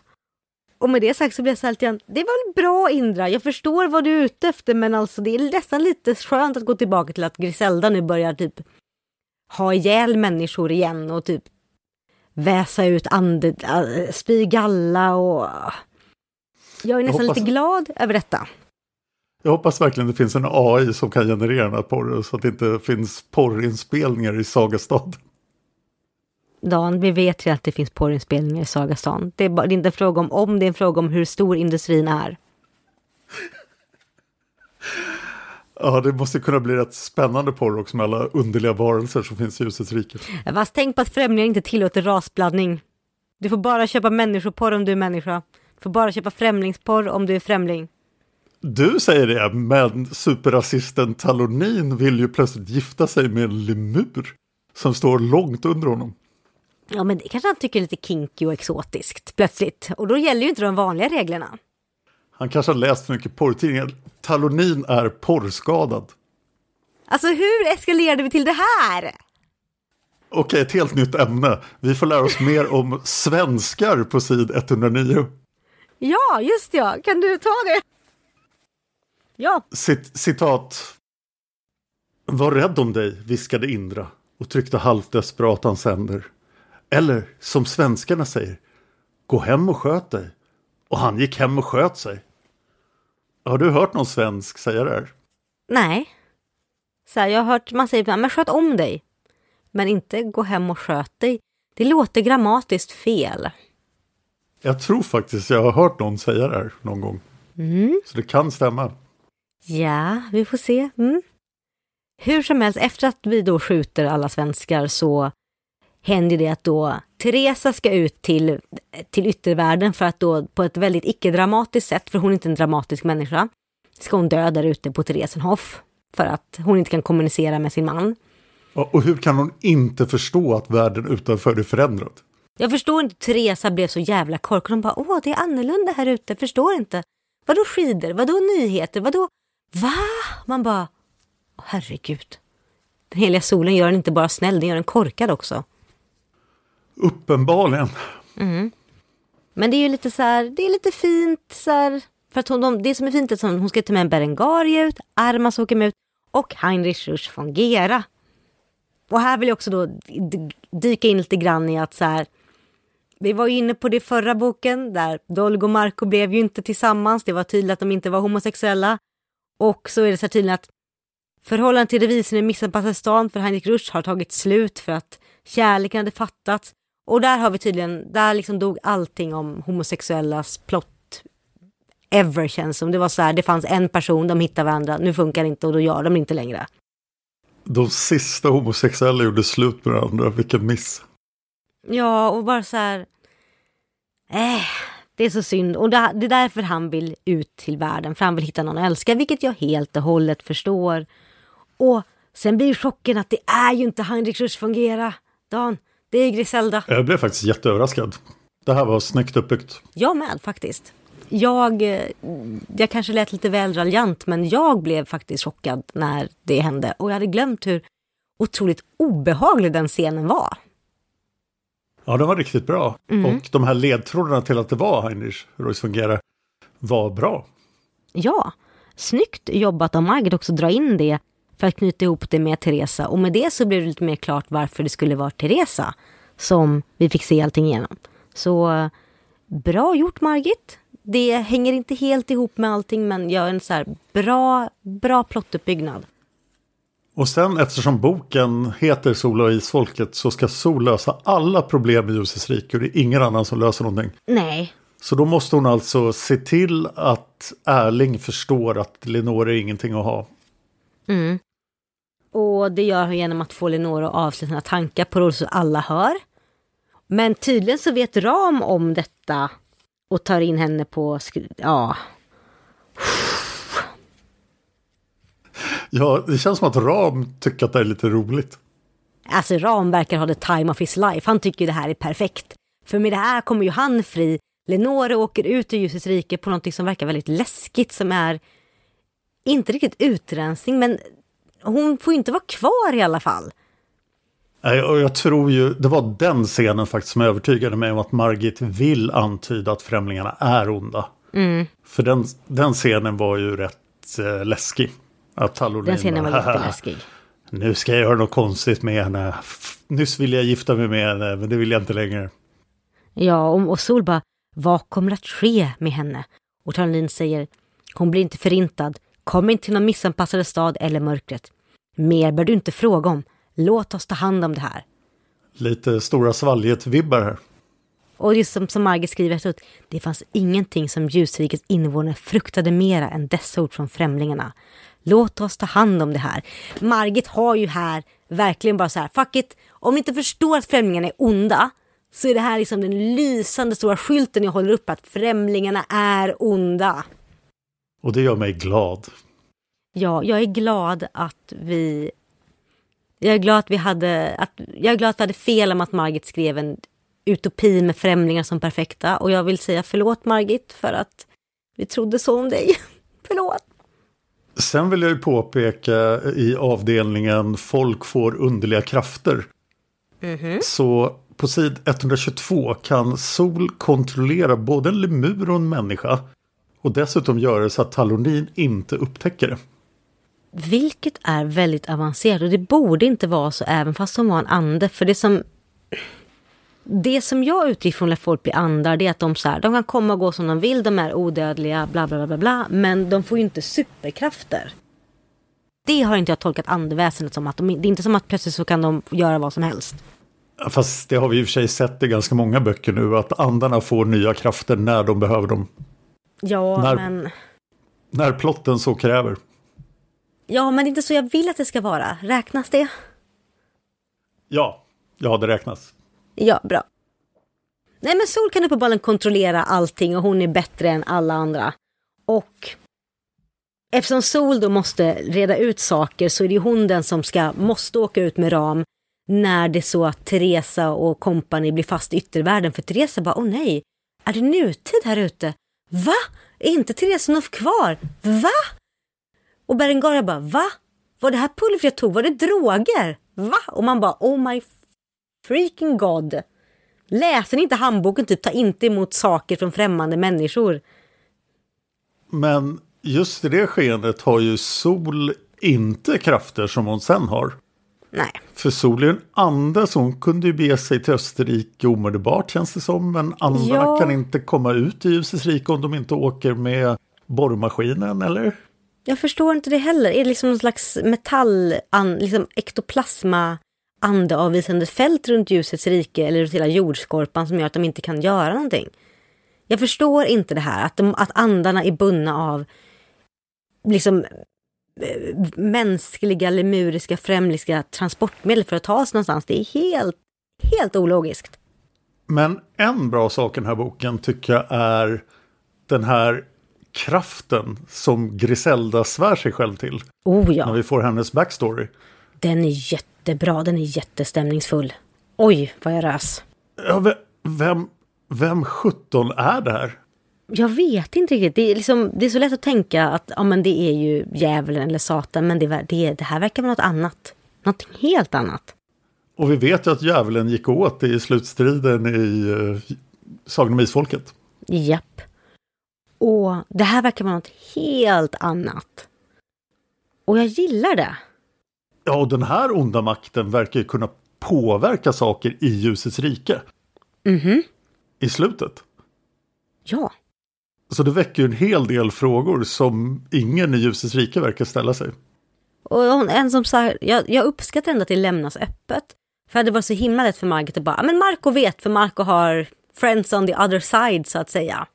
Och med det sagt så blir jag så här lite det var väl bra Indra, jag förstår vad du är ute efter men alltså det är nästan lite skönt att gå tillbaka till att Griselda nu börjar typ ha ihjäl människor igen och typ väsa ut ande, äh, spy galla och... Jag är nästan jag hoppas... lite glad över detta. Jag hoppas verkligen det finns en AI som kan generera den här porren så att det inte finns porrinspelningar i Sagastan. Dan, vi vet ju att det finns porrinspelningar i Sagastan. Det är, bara, det är inte en fråga om om, det är en fråga om hur stor industrin är. Ja, det måste kunna bli rätt spännande porr också med alla underliga varelser som finns i ljusets rike. Fast tänk på att främlingar inte tillåter rasblandning. Du får bara köpa människoporr om du är människa. Du får bara köpa främlingsporr om du är främling. Du säger det, men superrasisten Talonin vill ju plötsligt gifta sig med en lemur som står långt under honom. Ja, men det kanske han tycker är lite kinky och exotiskt plötsligt. Och då gäller ju inte de vanliga reglerna. Han kanske har läst för mycket porrtidningar. Talonin är porrskadad. Alltså hur eskalerade vi till det här? Okej, ett helt nytt ämne. Vi får lära oss mer om svenskar på sid 109. Ja, just ja. Kan du ta det? Ja. Cit citat. Var rädd om dig, viskade Indra och tryckte halvt desperat hans händer. Eller som svenskarna säger, gå hem och sköt dig. Och han gick hem och sköt sig. Har du hört någon svensk säga det här? Nej. Så här, jag har hört man säger, men sköt om dig. Men inte gå hem och sköt dig. Det låter grammatiskt fel. Jag tror faktiskt jag har hört någon säga det här någon gång. Mm. Så det kan stämma. Ja, vi får se. Mm. Hur som helst, efter att vi då skjuter alla svenskar så händer det att då Teresa ska ut till, till yttervärlden för att då på ett väldigt icke-dramatiskt sätt, för hon är inte en dramatisk människa, ska hon dö där ute på Theresenhof för att hon inte kan kommunicera med sin man. Och hur kan hon inte förstå att världen utanför är förändrad? Jag förstår inte Teresa blev så jävla korkad. Hon bara, åh, det är annorlunda här ute, förstår inte. Vadå skidor? Vadå nyheter? Vadå? Va? Man bara, herregud. Den heliga solen gör den inte bara snäll, den gör den korkad också. Uppenbarligen. Mm. Men det är ju lite så här, det är lite fint så här, för att hon, de, det som är fint är att hon ska ta med en Berengaria ut, Armas åker med ut och Heinrich Rusch von Gera. Och här vill jag också då dyka in lite grann i att så här, vi var ju inne på det förra boken där Dolgo och Marco blev ju inte tillsammans. Det var tydligt att de inte var homosexuella. Och så är det så här tydligt att förhållandet till revisorn i missanpassade stan för Heinrich Rusch har tagit slut för att kärleken hade fattats. Och där har vi tydligen, där liksom dog allting om homosexuellas plott ever känns som. Det var så här, det fanns en person, de hittade varandra, nu funkar det inte och då gör de inte längre. De sista homosexuella gjorde slut med varandra, vilken miss. Ja, och bara så här... Äh, det är så synd. Och det, är därför han vill ut till världen, för han vill hitta någon att älska, vilket jag helt och hållet förstår. Och sen blir chocken att det är ju inte Heinrich Rusch fungera, Dan. Det är Griselda. Jag blev faktiskt jätteöverraskad. Det här var snyggt uppbyggt. Jag med faktiskt. Jag, jag kanske lät lite väl raljant, men jag blev faktiskt chockad när det hände. Och jag hade glömt hur otroligt obehaglig den scenen var. Ja, den var riktigt bra. Mm. Och de här ledtrådarna till att det var Heinrich Royce fungera var bra. Ja, snyggt jobbat av Margit också dra in det för att knyta ihop det med Teresa. Och med det så blev det lite mer klart varför det skulle vara Teresa som vi fick se allting igenom. Så bra gjort Margit. Det hänger inte helt ihop med allting men gör en så här bra, bra plottuppbyggnad. Och sen eftersom boken heter Sol och isfolket så ska Sol lösa alla problem i ljusets rike och det är ingen annan som löser någonting. Nej. Så då måste hon alltså se till att Erling förstår att Lenore är ingenting att ha. Mm. Och det gör hon genom att få Lenore att avsluta sina tankar på det så alla hör. Men tydligen så vet Ram om detta och tar in henne på, ja, Ja, det känns som att Ram tycker att det är lite roligt. Alltså Ram verkar ha the time of his life. Han tycker det här är perfekt. För med det här kommer ju han fri. Lenore åker ut ur ljusets rike på någonting som verkar väldigt läskigt som är inte riktigt utrensning men hon får ju inte vara kvar i alla fall. Nej, och jag tror ju, det var den scenen faktiskt som övertygade mig om att Margit vill antyda att främlingarna är onda. Mm. För den, den scenen var ju rätt eh, läskig. Att Tallonin, Den scenen var jätteläskig. Nu ska jag göra något konstigt med henne. Nyss ville jag gifta mig med henne, men det vill jag inte längre. Ja, och, och Sol bara, vad kommer att ske med henne? Och Tallonin säger, hon blir inte förintad. Kom inte till någon missanpassade stad eller mörkret. Mer bör du inte fråga om. Låt oss ta hand om det här. Lite Stora svalget-vibbar här. Och just som, som Margit skriver efteråt, det fanns ingenting som ljusrikets invånare fruktade mera än dessa ord från främlingarna. Låt oss ta hand om det här. Margit har ju här verkligen bara så här, fuck it, om ni inte förstår att främlingarna är onda så är det här liksom den lysande stora skylten jag håller upp att främlingarna är onda. Och det gör mig glad. Ja, jag är glad att vi... Jag är glad att vi hade... Att, jag är glad att vi hade fel om att Margit skrev en utopi med främlingar som perfekta. Och jag vill säga förlåt Margit för att vi trodde så om dig. förlåt. Sen vill jag ju påpeka i avdelningen folk får underliga krafter. Mm -hmm. Så på sid 122 kan Sol kontrollera både en lemur och en människa. Och dessutom göra det så att Talonin inte upptäcker det. Vilket är väldigt avancerat och det borde inte vara så även fast hon var en ande. För det som det som jag utgick från när folk blir andar, det är att de, så här, de kan komma och gå som de vill, de är odödliga, bla bla bla bla, men de får ju inte superkrafter. Det har inte jag tolkat andeväsendet som att de, det är inte som att plötsligt så kan de göra vad som helst. Fast det har vi i och för sig sett i ganska många böcker nu, att andarna får nya krafter när de behöver dem. Ja, När- men... När plotten så kräver. Ja, men det är inte så jag vill att det ska vara. Räknas det? Ja, ja det räknas. Ja, bra. Nej, men Sol kan uppenbarligen kontrollera allting och hon är bättre än alla andra. Och eftersom Sol då måste reda ut saker så är det ju hon den som ska, måste åka ut med Ram när det är så att Teresa och kompani blir fast i yttervärlden. För Teresa bara, åh nej, är det nutid här ute? Va? Är inte Therese Nuff kvar? Va? Och Berengaria bara, va? Var det här pulvret jag tog, var det droger? Va? Och man bara, oh my freaking god. Läser ni inte handboken, typ ta inte emot saker från främmande människor. Men just i det skenet har ju Sol inte krafter som hon sen har. Nej, För Sol är en ande så hon kunde ju bege sig till Österrike omedelbart känns det som. Men andarna Ja. kan inte komma ut i ljusets rike om de inte åker med borrmaskinen eller? jag förstår inte det heller. Är det liksom någon slags metall, an, liksom ektoplasma andeavvisande fält runt ljusets rike eller runt hela jordskorpan som gör att de inte kan göra någonting? Jag förstår inte det här, att, de, att andarna är bundna av liksom mänskliga, lemuriska, främliska transportmedel för att ta sig någonstans. Det är helt, helt ologiskt. Men en bra sak i den här boken tycker jag är den här kraften som Griselda svär sig själv till. Oh När ja, vi får hennes backstory. den är jättebra, den är jättestämningsfull. Oj, vad jag rös. Ja, ve- vem, vem 17 är det här? Jag vet inte riktigt. Det är, liksom, det är så lätt att tänka att ja, men det är ju djävulen eller Satan, men det, det, det här verkar vara något annat. Någonting helt annat. Och vi vet ju att djävulen gick åt i slutstriden i uh, Sagan om Isfolket. Japp. Och det här verkar vara något helt annat. Och jag gillar det. Ja, och den här onda makten verkar ju kunna påverka saker i ljusets rike. Mhm. I slutet. Ja. Så det väcker ju en hel del frågor som ingen i ljusets rike verkar ställa sig. Och en som sa, jag, jag uppskattar ändå att det lämnas öppet. För det var så himla lätt för Margit att bara, "Ja, men Marco vet för Marco har friends on the other side så att säga.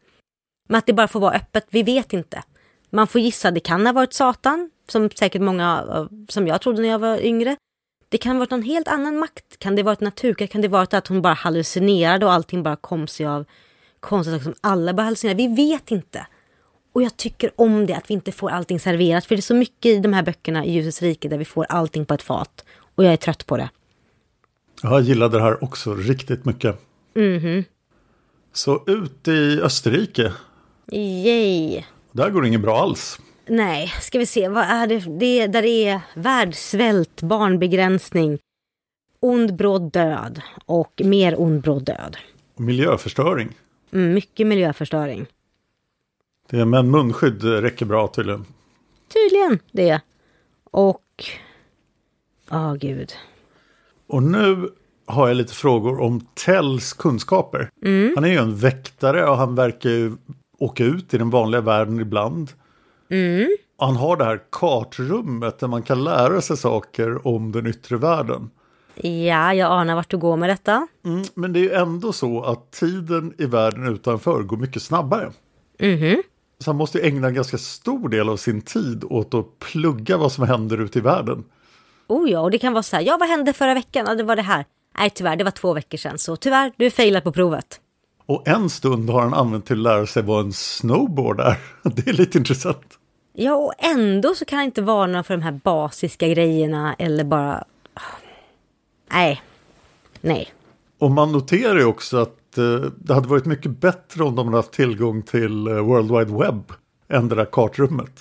Men att det bara får vara öppet, vi vet inte. Man får gissa, det kan ha varit Satan, som säkert många, som jag trodde när jag var yngre. Det kan ha varit någon helt annan makt. Kan det ha varit natur? Kan det ha varit att hon bara hallucinerade och allting bara kom sig av konstiga saker som alla bara hallucinerade? Vi vet inte. Och jag tycker om det, att vi inte får allting serverat. För det är så mycket i de här böckerna i Ljusets rike där vi får allting på ett fat. Och jag är trött på det. Jag gillade det här också riktigt mycket. Så ut i Österrike. Yay! Där går det inget bra alls. Nej, ska vi se, vad är det? det där det är världssvält, barnbegränsning, ond bråd död och mer ond bråd död. Och miljöförstöring. Mm, mycket miljöförstöring. Det men munskydd räcker bra tydligen. Tydligen det. Och... Ja, gud. Och nu har jag lite frågor om Tells kunskaper. Han är ju en väktare och han verkar ju åka ut i den vanliga världen ibland. Och han har det här kartrummet där man kan lära sig saker om den yttre världen. Ja, jag anar vart du går med detta. Mm, men det är ju ändå så att tiden i världen utanför går mycket snabbare. Så han måste ju ägna en ganska stor del av sin tid åt att plugga vad som händer ute i världen. Oh ja, och det kan vara så här, ja vad hände förra veckan? Ja, det var det här. Nej, tyvärr, det var två veckor sedan, så tyvärr, du är failat på provet. Och en stund har han använt till att lära sig vad en snowboard är. Det är lite intressant. Ja, och ändå så kan han inte varna för de här basiska grejerna eller bara... Nej. Nej. Och man noterar ju också att eh, det hade varit mycket bättre om de hade haft tillgång till eh, World Wide Web än det där kartrummet.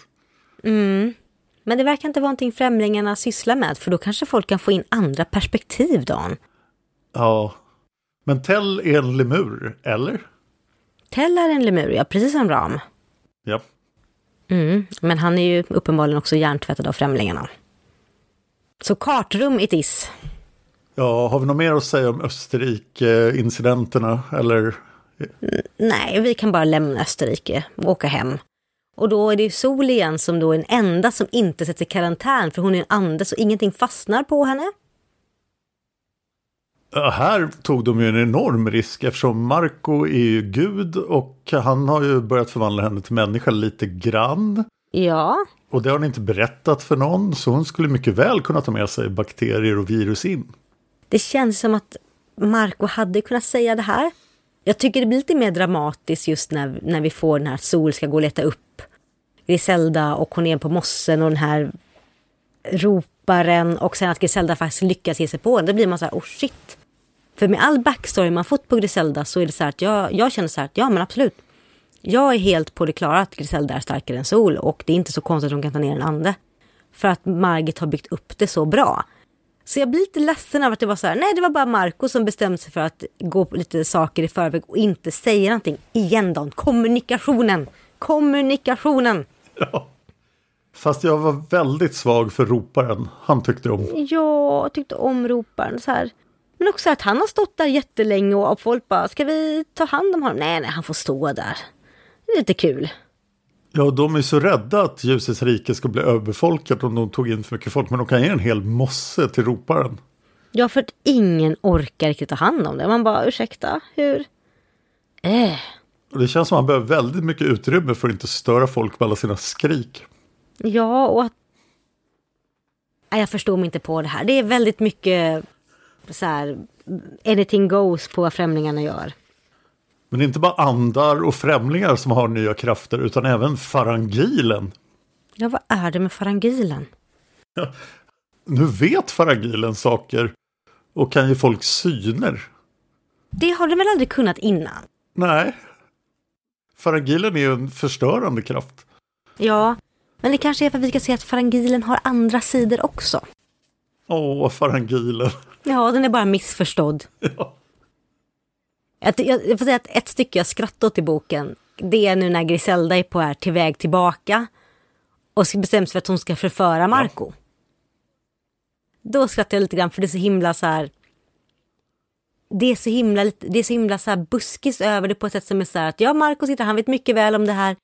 Men det verkar inte vara någonting främlingarna sysslar med, för då kanske folk kan få in andra perspektiv, Dan. Ja, men Tell är en lemur, eller? Tell är en lemur, ja, precis som Ram. Ja. Mm, men han är ju uppenbarligen också hjärntvättad av främlingarna. Så kartrum it is. Ja, har vi något mer att säga om Österrike-incidenterna? Eller? Nej, vi kan bara lämna Österrike och åka hem. Och då är det ju Sol igen som då är den enda som inte sätter i karantän för hon är en ande så ingenting fastnar på henne. Här tog de ju en enorm risk eftersom Marco är ju gud och han har ju börjat förvandla henne till människa lite grann. Ja, Och det har hon inte berättat för någon så hon skulle mycket väl kunna ta med sig bakterier och virus in det känns som att Marco hade kunnat säga det här. Jag tycker det blir lite mer dramatiskt just när, när vi får den här att Sol ska gå och leta upp Griselda och hon är på mossen och den här roparen och sen att Griselda faktiskt lyckas ge sig på den. Då blir man så här, oh shit. För med all backstory man fått på Griselda så är det så här att jag, jag känner så här att ja men absolut. Jag är helt på det klara att Griselda är starkare än Sol och det är inte så konstigt att hon kan ta ner en ande. För att Margit har byggt upp det så bra. Så jag blir lite ledsen av att det var så här, nej det var bara Marco som bestämde sig för att gå på lite saker i förväg och inte säga någonting. Igen då, kommunikationen. Kommunikationen. Ja. Fast jag var väldigt svag för roparen. Han tyckte om. Jag tyckte om roparen så här. Men också att han har stått där jättelänge och folk bara, ska vi ta hand om honom? Nej, nej, han får stå där. Det är lite kul. Ja, de är så rädda att ljusets rike ska bli överbefolkat om de tog in för mycket folk. Men de kan ge en hel mosse till roparen. Ja, för att ingen orkar riktigt ta hand om det. Man bara, ursäkta, hur? Äh. Det känns som att han behöver väldigt mycket utrymme för att inte störa folk med alla sina skrik. Ja, och att... Nej, jag förstår mig inte på det här. Det är väldigt mycket så här, anything goes på vad främlingarna gör. Men det är inte bara andar och främlingar som har nya krafter utan även farangilen. Ja, vad är det med farangilen? Nu vet farangilen saker och kan ge folk syner. Det har den väl aldrig kunnat innan? Nej. Farangilen är ju en förstörande kraft. Ja, men det kanske är för att vi ska se att farangilen har andra sidor också. Åh, farangilen. Ja, den är bara missförstådd. Ja. Jag, jag, jag får säga att ett stycke jag skrattat åt i boken, det är nu när Griselda är på här till väg tillbaka och sig för att hon ska förföra Marco. Då skrattar jag lite grann för det är så himla så här. Det är så himla, det är så himla så här buskis över det på ett sätt som är så här att ja, Marco sitter, han vet mycket väl om det här.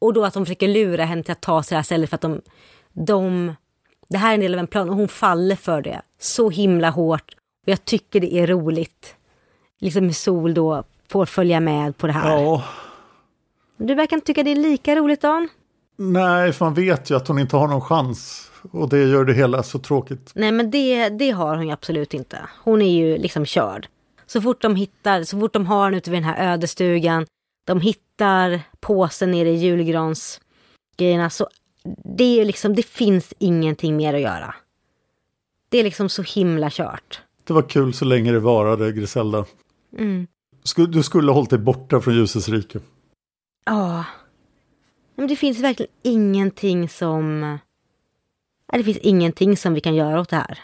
Och då att de försöker lura henne till att ta sig det här stället för att de, de, det här är en del av en plan och hon faller för det så himla hårt. Och jag tycker det är roligt. Liksom Sol då får följa med på det här. ja. Du verkar inte tycka det är lika roligt Dan? Nej, för man vet ju att hon inte har någon chans. Och det gör det hela så tråkigt. Nej men det, det har hon ju absolut inte. Hon är ju liksom körd. Så fort de hittar, så fort de har henne ute vid den här ödestugan, de hittar påsen nere i julgransgrejerna så det är liksom, det finns ingenting mer att göra. Det är liksom så himla kört. Det var kul så länge det varade, Griselda. Mm. Du skulle ha hållit dig borta från ljusets rike. Ja. Men det finns verkligen ingenting som... Det finns ingenting som vi kan göra åt det här.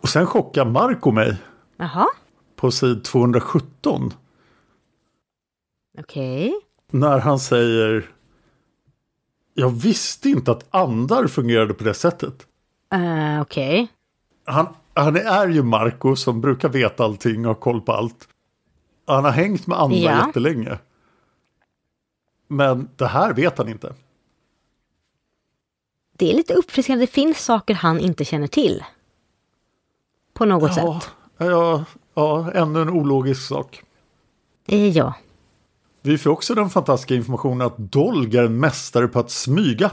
Och sen chockar Marco mig Jaha, på sid 217. okej. När han säger Jag visste inte att andar fungerade på det sättet. Eh, okej. Han, han är ju Marco som brukar veta allting och ha koll på allt. Han har hängt med andra Ja. jättelänge. Men det här vet han inte. Det är lite uppfriskande. Det finns saker han inte känner till. På något Ja, sätt. ja, ja, ännu en ologisk sak. Eh, ja. Vi får också den fantastiska informationen att Dolg är en mästare på att smyga.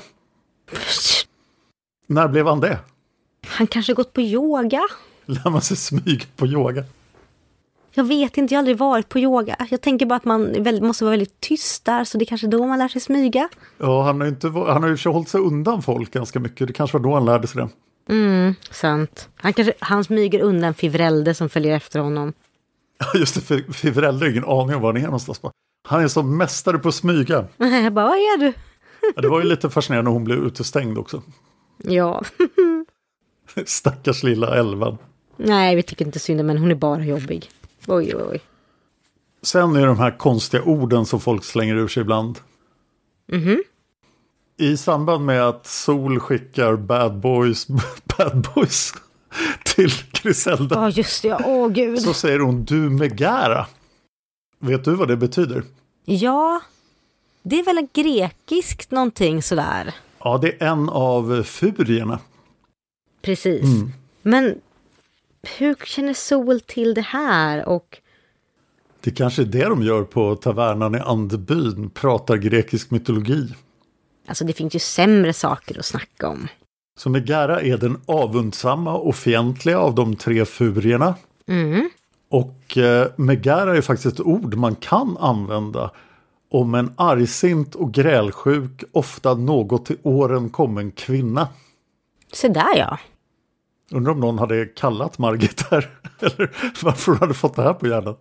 När blev han det? Han kanske gått på yoga? Lär man sig smyga på yoga? Jag vet inte, jag har aldrig varit på yoga. Jag tänker bara att man måste vara väldigt tyst där, så det är kanske då man lär sig smyga. Ja, han har ju inte, han har ju hållit sig undan folk ganska mycket. Det kanske var då han lärde sig det. Mm, sant. Han, kanske, han smyger undan Fivrelde som följer efter honom. Ja, Just det, föräldrar har ingen aning om var han är någonstans. Han är som mästare på att smyga. Jag bara, vad är du? Ja, det var ju lite fascinerande när hon blev utestängd också. Ja. Stackars lilla Elvan. Nej, vi tycker inte synd om henne. Hon är bara jobbig. Oj, oj, oj. Sen är det de här konstiga orden som folk slänger ur sig ibland. I samband med att Sol skickar bad boys, bad boys till Griselda Ja, just det. Ja, åh gud. så säger hon du megara. Vet du vad det betyder? Ja, det är väl en grekiskt någonting sådär. Ja, det är en av furierna. Precis. Men hur känner Sol till det här? Och Det kanske är det de gör på tavernan i Andebyn, pratar grekisk mytologi. alltså det finns ju sämre saker att snacka om. Så Megara är den avundsamma och fientliga av de tre furierna. Mm. Och eh, Megara är faktiskt ett ord man kan använda om en argsint och grälsjuk, ofta något till åren kommen kvinna. Så där ja. Undrar om någon hade kallat Margit här. Eller varför hon hade fått det här på hjärnan.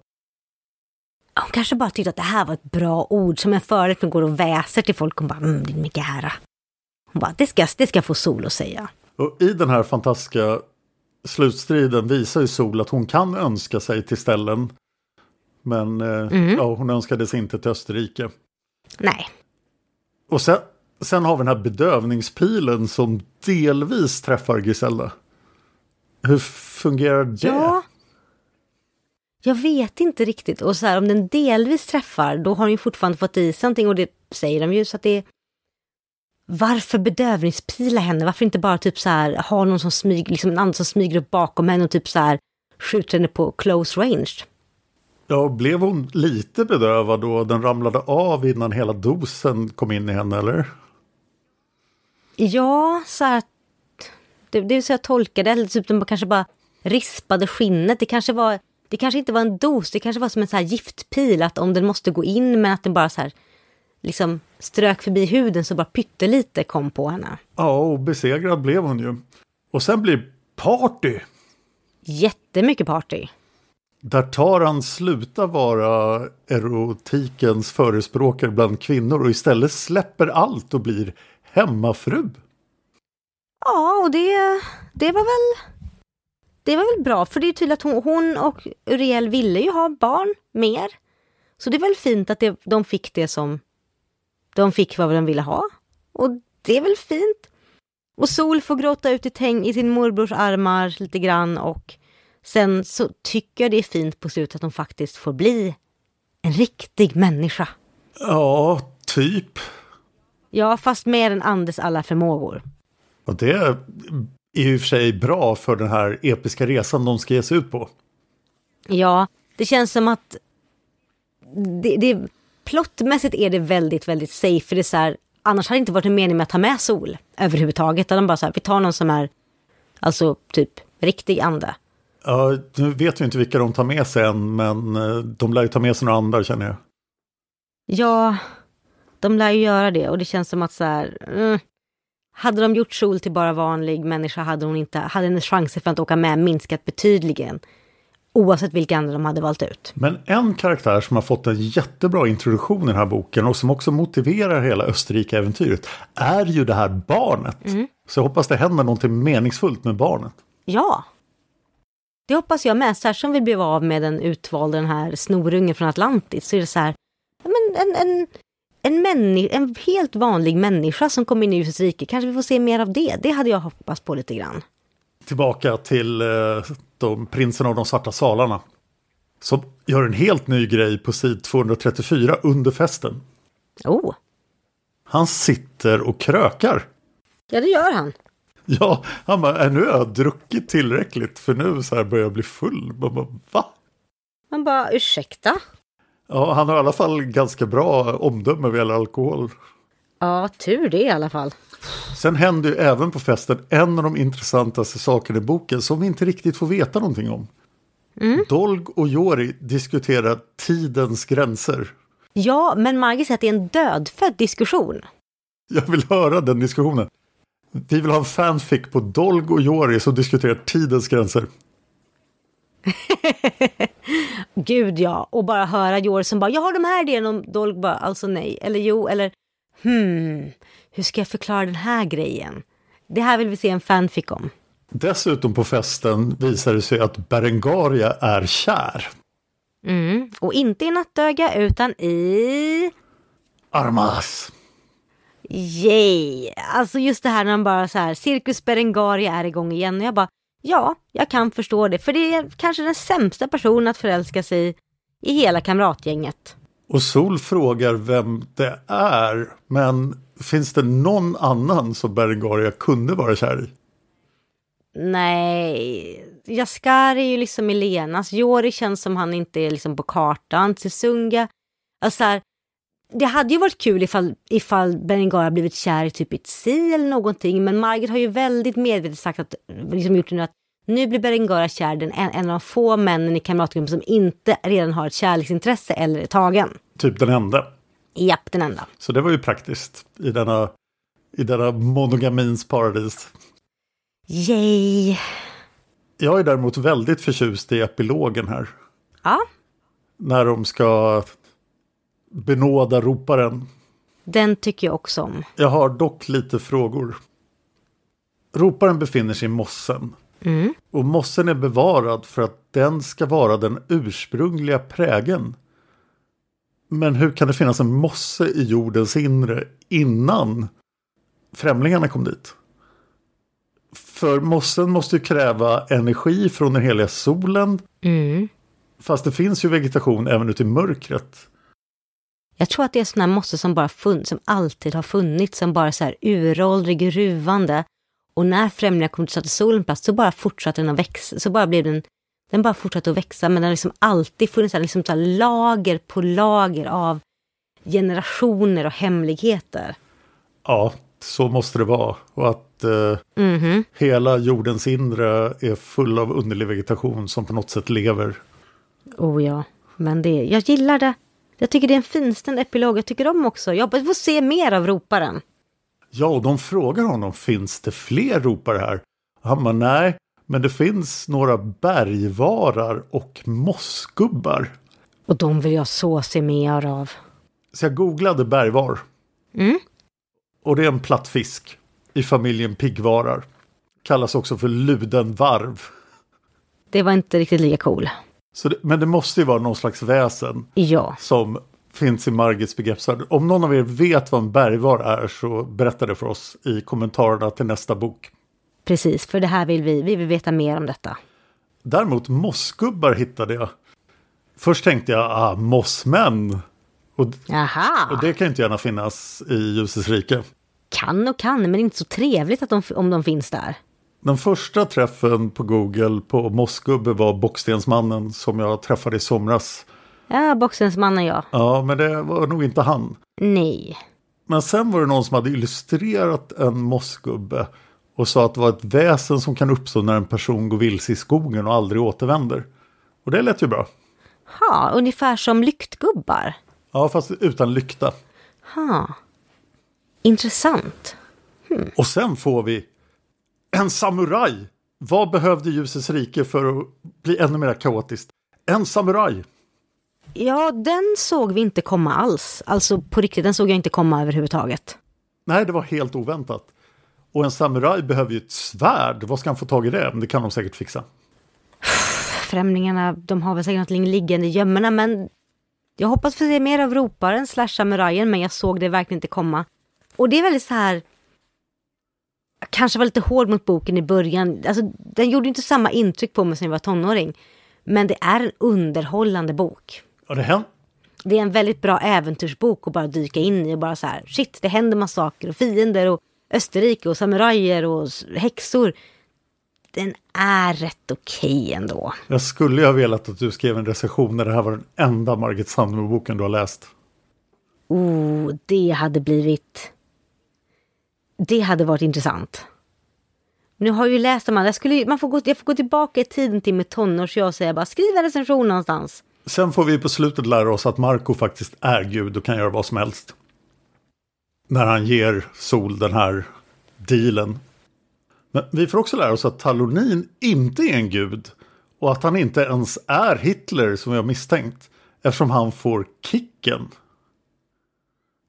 Hon kanske bara tyckte att det här var ett bra ord som en förut går och väser till folk. Hon bara, mm, din Megara. Hon bara, det ska, det ska få Sol att säga. Och i den här fantastiska slutstriden visar ju Sol att hon kan önska sig till ställen. Men eh, ja, hon önskade sig inte till Österrike. Nej, Och sen, sen har vi den här bedövningspilen som delvis träffar Griselda. Hur fungerar det? Ja. Jag vet inte riktigt. Och så här, om den delvis träffar, då har den ju fortfarande fått i sig någonting och det säger de ju. Så att det är... Varför bedövningspila henne? Varför inte bara typ så här ha någon som smyger, liksom en annan som smyger upp bakom henne och typ så här skjuter henne på close range? Ja, blev hon lite bedövad då? Den ramlade av innan hela dosen kom in i henne, eller? Ja, så här... Det, det är så jag tolkar det. Eller typ de kanske bara rispade skinnet. Det kanske var... Det kanske inte var en dos, det kanske var som en så här giftpil, att om den måste gå in men att den bara så här liksom strök förbi huden så bara pyttelite kom på henne. Ja, och besegrad blev hon ju. Och sen blir party. Jättemycket party. Där Taran slutar vara erotikens förespråkare bland kvinnor och istället släpper allt och blir hemmafru. Ja, och det, det var väl... Det var väl bra, för det är tydligt att hon, hon och Uriel ville ju ha barn mer. Så det är väl fint att det, de fick det som de fick vad de ville ha. Och det är väl fint. Och Sol får gråta ut i, täng, i sin morbrors armar lite grann och sen så tycker jag det är fint på slutet att de faktiskt får bli en riktig människa. Ja, typ. Ja, fast med en Andes alla förmågor. Och det är i och för sig bra för den här episka resan de ska ge sig ut på. Ja, det känns som att det, det, plottmässigt är det väldigt, väldigt safe. För det är så här, annars hade det inte varit en mening med att ta med Sol överhuvudtaget. De bara så här, vi tar någon som är, alltså typ riktig ande. Ja, nu vet vi inte vilka de tar med sig än, men eh, de lär ju ta med sig några andra känner jag. Ja, de lär ju göra det och det känns som att så här, mm, hade de gjort Sol till bara vanlig människa hade hon inte, hade hennes chanser för att åka med minskat betydligen. Oavsett vilka andra de hade valt ut. Men en karaktär som har fått en jättebra introduktion i den här boken och som också motiverar hela Österrike-äventyret är ju det här barnet. Så jag hoppas det händer någonting meningsfullt med barnet. Ja. Det hoppas jag med. Särskilt som vi blev av med den utvalda, den här snorungen från Atlantis. Så är det så här, men en, en, en, en helt vanlig människa som kommer in i ljusets rike. Kanske vi får se mer av det. Det hade jag hoppats på lite grann. Tillbaka till eh, de prinsen av de svarta salarna. Som gör en helt ny grej på sid 234 under festen. Oh, Han sitter och krökar. ja det gör han. Ja, han bara, "Äh, nu har jag druckit tillräckligt för nu så här börjar jag bli full. Man bara, va? Man bara, ursäkta? Ja, han har i alla fall ganska bra omdöme vad gäller alkohol. Ja, tur det i alla fall. Sen händer ju även på festen en av de intressantaste sakerna i boken som vi inte riktigt får veta någonting om. Dolg och Jori diskuterar tidens gränser. Ja, men Margit säger att det är en dödfödd diskussion. Jag vill höra den diskussionen. Vi vill ha en fanfic på Dolg och Jori som diskuterar tidens gränser. Gud ja, och bara höra Joris som bara, jag har de här idéerna om Dolg bara, alltså nej, eller jo, eller hmm, hur ska jag förklara den här grejen? Det här vill vi se en fanfic om. Dessutom på festen visar det sig att Berengaria är kär. Mm. Och inte i nattöga utan i... Armas. Yay! Alltså just det här när man bara så här, Cirkus Berengaria är igång igen och jag bara, ja, jag kan förstå det, för det är kanske den sämsta personen att förälska sig i hela kamratgänget. Och Sol frågar vem det är. Men finns det någon annan som Berengaria kunde vara kär i? Nej, Jaskar är ju liksom Elenas, Jori känns som han inte är liksom på kartan, Tsunga. Alltså här, det hade ju varit kul ifall, ifall Berengar blivit kär i typ Itzi eller någonting, men Margit har ju väldigt medvetet sagt att, liksom gjort nu att nu blir Berengara kär, den en, en av de få männen i kamratgruppen som inte redan har ett kärleksintresse eller är tagen. Typ den enda. Japp, den enda. Så det var ju praktiskt i denna, i denna monogamins paradis. Yay! Jag är däremot väldigt förtjust i epilogen här. Ja, När de ska benåda roparen. den tycker jag också om. Jag har dock lite frågor. Roparen befinner sig i mossen. Och mossen är bevarad för att den ska vara den ursprungliga prägen. Men hur kan det finnas en mosse i jordens inre innan främlingarna kom dit? För mossen måste ju kräva energi från den heliga solen. Fast det finns ju vegetation även ute i mörkret. Jag tror att det är sådana här mosse som bara funnits, som alltid har funnits, som bara så här uråldrig, ruvande. Och när främlingar kom till satte solen plats så bara fortsatte den att växa, så bara blev den, den bara fortsatte att växa, men den har liksom alltid funnits här, liksom så här lager på lager av generationer och hemligheter. Ja, så måste det vara. Och att eh, hela jordens inre är full av underlig vegetation som på något sätt lever. Oh ja, men det, jag gillar det. Jag tycker det är en finstämd epilog, jag tycker om också. Jag hoppas få se mer av roparen. Ja, och de frågar honom, finns det fler ropare här? Och han bara, nej, men det finns några bergvarar och mossgubbar. Och de vill jag så se mer av. Så jag googlade bergvar. Och det är en platt fisk i familjen piggvarar. Kallas också för ludenvarv. Det var inte riktigt lika cool. Det, men det måste ju vara någon slags väsen Ja, som finns i Margits begreppsvärld. Om någon av er vet vad en bergvar är så berätta det för oss i kommentarerna till nästa bok. precis. För det här vill vi, vi vill veta mer om detta. Däremot mossgubbar hittade jag. Först tänkte jag, ah, mossmän. Och, och det kan ju inte gärna finnas i ljusets rike. Kan och kan, men det är inte så trevligt att de, om de finns där. Den första träffen på Google på mossgubbe var Bockstensmannen som jag träffade i somras. Ja, boxensmannen ja. Ja, men det var nog inte han. Nej. Men sen var det någon som hade illustrerat en mossgubbe och sa att det var ett väsen som kan uppstå när en person går vilse i skogen och aldrig återvänder. Och det lät ju bra. Ha, ungefär som lyktgubbar. Ja, fast utan lykta. Ha. Intressant. Och sen får vi en samuraj. Vad behövde ljusets rike för att bli ännu mer kaotiskt? En samuraj. Ja, den såg vi inte komma alls. Alltså på riktigt, den såg jag inte komma överhuvudtaget. Nej, det var helt oväntat. Och en samuraj behöver ju ett svärd. Vad ska han få tag i det? Det kan de säkert fixa. Främlingarna, de har väl säkert något liggande i gömmorna, men jag hoppas få se mer av roparen slash samurajen, men jag såg det verkligen inte komma. Och det är väldigt så här... Jag kanske var lite hård mot boken i början. Alltså, den gjorde inte samma intryck på mig som jag var tonåring. Men det är en underhållande bok. Ja, det händer. Det är en väldigt bra äventyrsbok att bara dyka in i och bara så här, shit, det händer massa saker och fiender och Österrike och samurajer och häxor. Den är rätt okej ändå. Jag skulle ju ha velat att du skrev en recension när det här var den enda Margit Sandemo-boken du har läst. Oh, det hade blivit... Det hade varit intressant. Nu har jag ju läst de andra. Jag, skulle, man får gå, jag får gå tillbaka i tiden till mitt tonårsjag och säga bara skriv en recension någonstans. Sen får vi på slutet lära oss att Marco faktiskt är Gud och kan göra vad som helst. När han ger Sol den här dealen. Men vi får också lära oss att Talonin inte är en gud. Och att han inte ens är Hitler som vi har misstänkt. Eftersom han får kicken.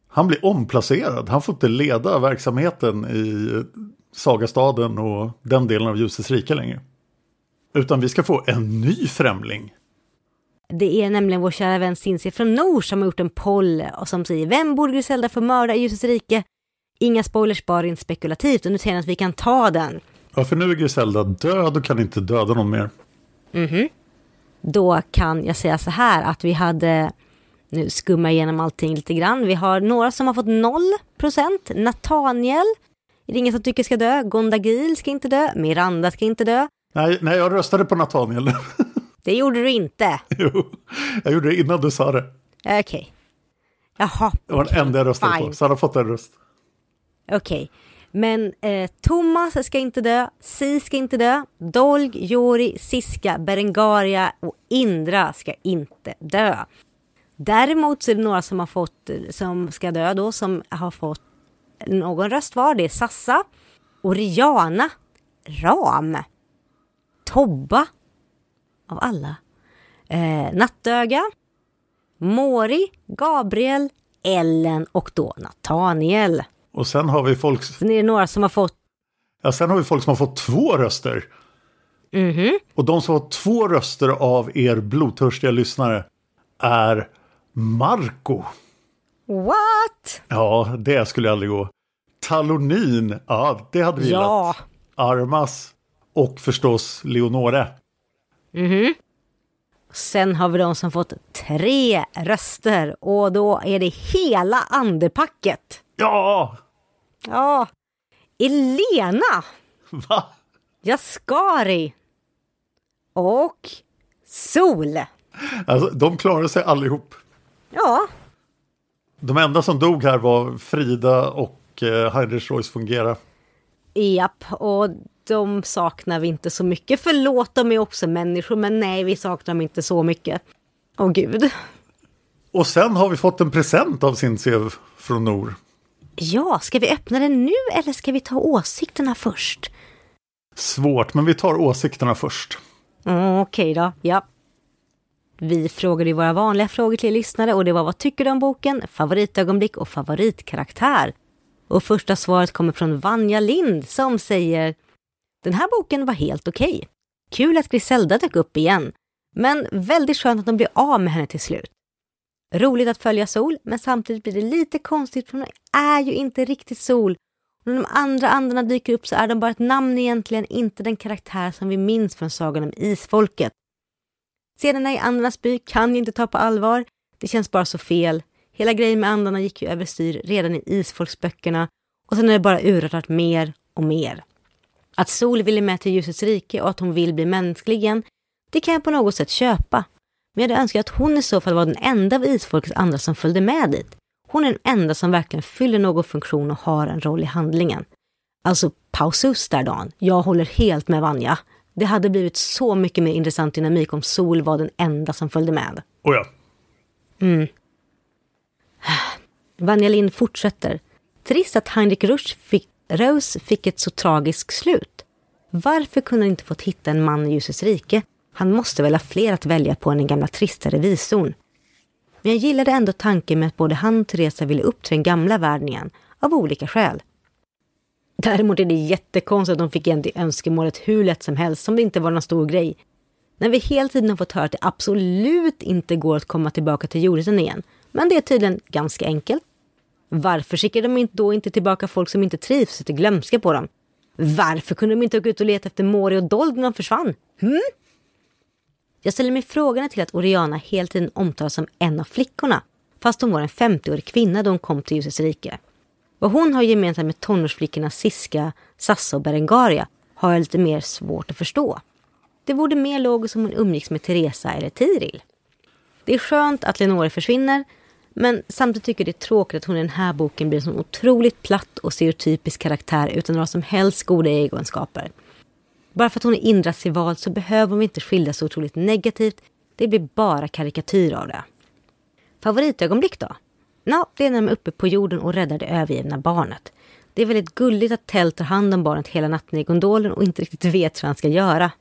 Han blir omplacerad. Han får inte leda verksamheten i Sagastaden och den delen av Ljusets rike längre. Utan vi ska få en ny främling. Det är nämligen vår kära vän Cinzia från Nor som har gjort en poll och som säger Vem borde Griselda få mörda i Ljusets rike? Inga spoilers, bara rent spekulativt. Och nu säger han att vi kan ta den. Ja, för nu är Griselda död och kan inte döda någon mer. Då kan jag säga så här att vi hade, nu skummar jag igenom allting lite grann. Vi har några som har fått 0%. Nathaniel är det ingen som tycker ska dö. Gondagil ska inte dö. Miranda ska inte dö. Nej, nej, jag röstade på Nathaniel. Det gjorde du inte. jo, jag gjorde det innan du sa det. Okej. Jaha. Det var den enda jag röstade fine. på, så han har fått en röst. Okej. Men eh, Thomas ska inte dö, Si ska inte dö, Dolg, Jori, Siska, Berengaria och Indra ska inte dö. Däremot så är det några som har fått, som ska dö då, som har fått någon röst var. Det är Sassa, Oriana, Ram, Tobba, av alla, eh, Nattöga, Mori, Gabriel, Ellen och då Nathaniel. Och sen har vi folk, Sen är det några som har fått ja, sen har vi folk som har fått två röster. Mhm. Och de som har två röster av er blodtörstiga lyssnare är Marco. What? Ja, det skulle aldrig gå. Talonin, ja det hade vi Ja. gillat. Armas och förstås Leonore. Sen har vi de som fått tre röster och då är det hela andepacket. Ja! Ja, Elena, Va? Jaskari och Sol. Alltså, de klarade sig allihop. Ja, De enda som dog här var Frida och eh, Heinrich Royce fungera. Japp, och de saknar vi inte så mycket. Förlåt, de är också människor, men nej, vi saknar dem inte så mycket. Åh gud. Och sen har vi fått en present av sin sev från Nor. Ja, ska vi öppna den nu eller ska vi ta åsikterna först? Svårt, men vi tar åsikterna först. Mm, Okej då, ja. Vi frågade ju våra vanliga frågor till lyssnare och det var vad tycker du om boken, favoritögonblick och favoritkaraktär. Och första svaret kommer från Vanja Lind som säger Den här boken var helt okej. Kul att Griselda dök upp igen, men väldigt skönt att de blir av med henne till slut. Roligt att följa Sol, men samtidigt blir det lite konstigt för hon är ju inte riktigt Sol. Och när de andra andarna dyker upp så är de bara ett namn egentligen, inte den karaktär som vi minns från Sagan om Isfolket. Scenerna i Andarnas by kan jag inte ta på allvar. Det känns bara så fel. Hela grejen med andarna gick ju överstyr redan i Isfolksböckerna och sen är det bara urartat mer och mer. Att Sol ville med till ljusets rike och att hon vill bli mänsklig igen, det kan jag på något sätt köpa. Men jag hade önskat att hon i så fall var den enda av Isfolkets andra som följde med dit. Hon är den enda som verkligen fyller någon funktion och har en roll i handlingen. Alltså pausus där Dan. Jag håller helt med Vanja. Det hade blivit så mycket mer intressant dynamik om Sol var den enda som följde med. Oh ja. Vanja Lind fortsätter. Trist att Heinrich Rusch fick, Rose fick ett så tragiskt slut. Varför kunde han inte fått hitta en man i ljusets rike? Han måste väl ha fler att välja på än den gamla trista revisorn. Men jag gillade ändå tanken med att både han och Teresa ville upp till den gamla världen igen, av olika skäl. Däremot är det jättekonstigt att de fick igen det önskemålet hur lätt som helst, som det inte var någon stor grej. När vi hela tiden har fått höra att det absolut inte går att komma tillbaka till jorden igen. Men det är tydligen ganska enkelt. Varför skickar de då inte tillbaka folk som inte trivs och sätter glömska på dem? Varför kunde de inte åka ut och leta efter Mori och Dold när de försvann? Hm? Jag ställer mig frågan till att Oriana hela tiden omtalas som en av flickorna, fast hon var en 50-årig kvinna då hon kom till ljusets rike. Vad hon har gemensamt med tonårsflickorna Siska, Sassa och Berengaria har jag lite mer svårt att förstå. Det vore mer logiskt om hon umgicks med Teresa eller Tiril. Det är skönt att Lenore försvinner, men samtidigt tycker jag det är tråkigt att hon i den här boken blir en sån otroligt platt och stereotypisk karaktär utan några som helst goda egenskaper. Bara för att hon är Indras val så behöver hon inte skildras så otroligt negativt. Det blir bara karikatyr av det. Favoritögonblick då? Nå, det är när de är uppe på jorden och räddar det övergivna barnet. Det är väldigt gulligt att Tell tar hand om barnet hela natten i gondolen och inte riktigt vet vad han ska göra.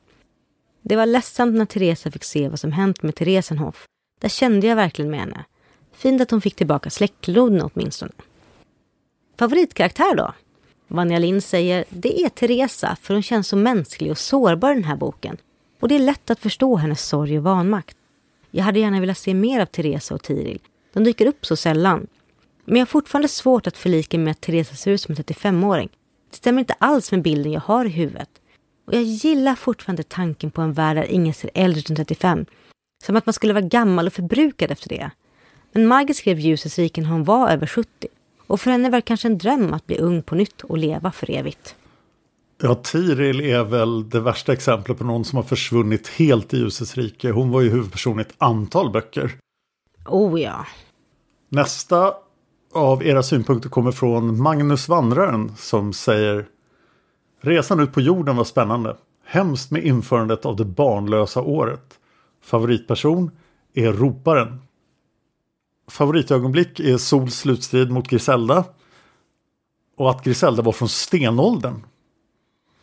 Det var ledsamt när Teresa fick se vad som hänt med Theresenhoff. Där kände jag verkligen med henne. Fint att hon fick tillbaka släktklenoden åtminstone. Favoritkaraktär då? Vanja Lind säger det är Teresa för hon känns så mänsklig och sårbar i den här boken. Och det är lätt att förstå hennes sorg och vanmakt. Jag hade gärna velat se mer av Teresa och Tiril. De dyker upp så sällan. Men jag har fortfarande svårt att förlika mig med att Teresa ser ut som en 35-åring. Det stämmer inte alls med bilden jag har i huvudet. Och jag gillar fortfarande tanken på en värld där ingen ser äldre ut än 35. Som att man skulle vara gammal och förbrukad efter det. Men Margit skrev Ljusets rike när hon var över 70. Och för henne var det kanske en dröm att bli ung på nytt och leva för evigt. Ja, Tiril är väl det värsta exemplet på någon som har försvunnit helt i ljusets rike. Hon var ju huvudperson i ett antal böcker. Oh ja. Nästa av era synpunkter kommer från Magnus Vandraren som säger Resan ut på jorden var spännande. Hemskt med införandet av det barnlösa året. Favoritperson är Roparen. Favoritögonblick är Sols slutstrid mot Griselda. Och att Griselda var från stenåldern.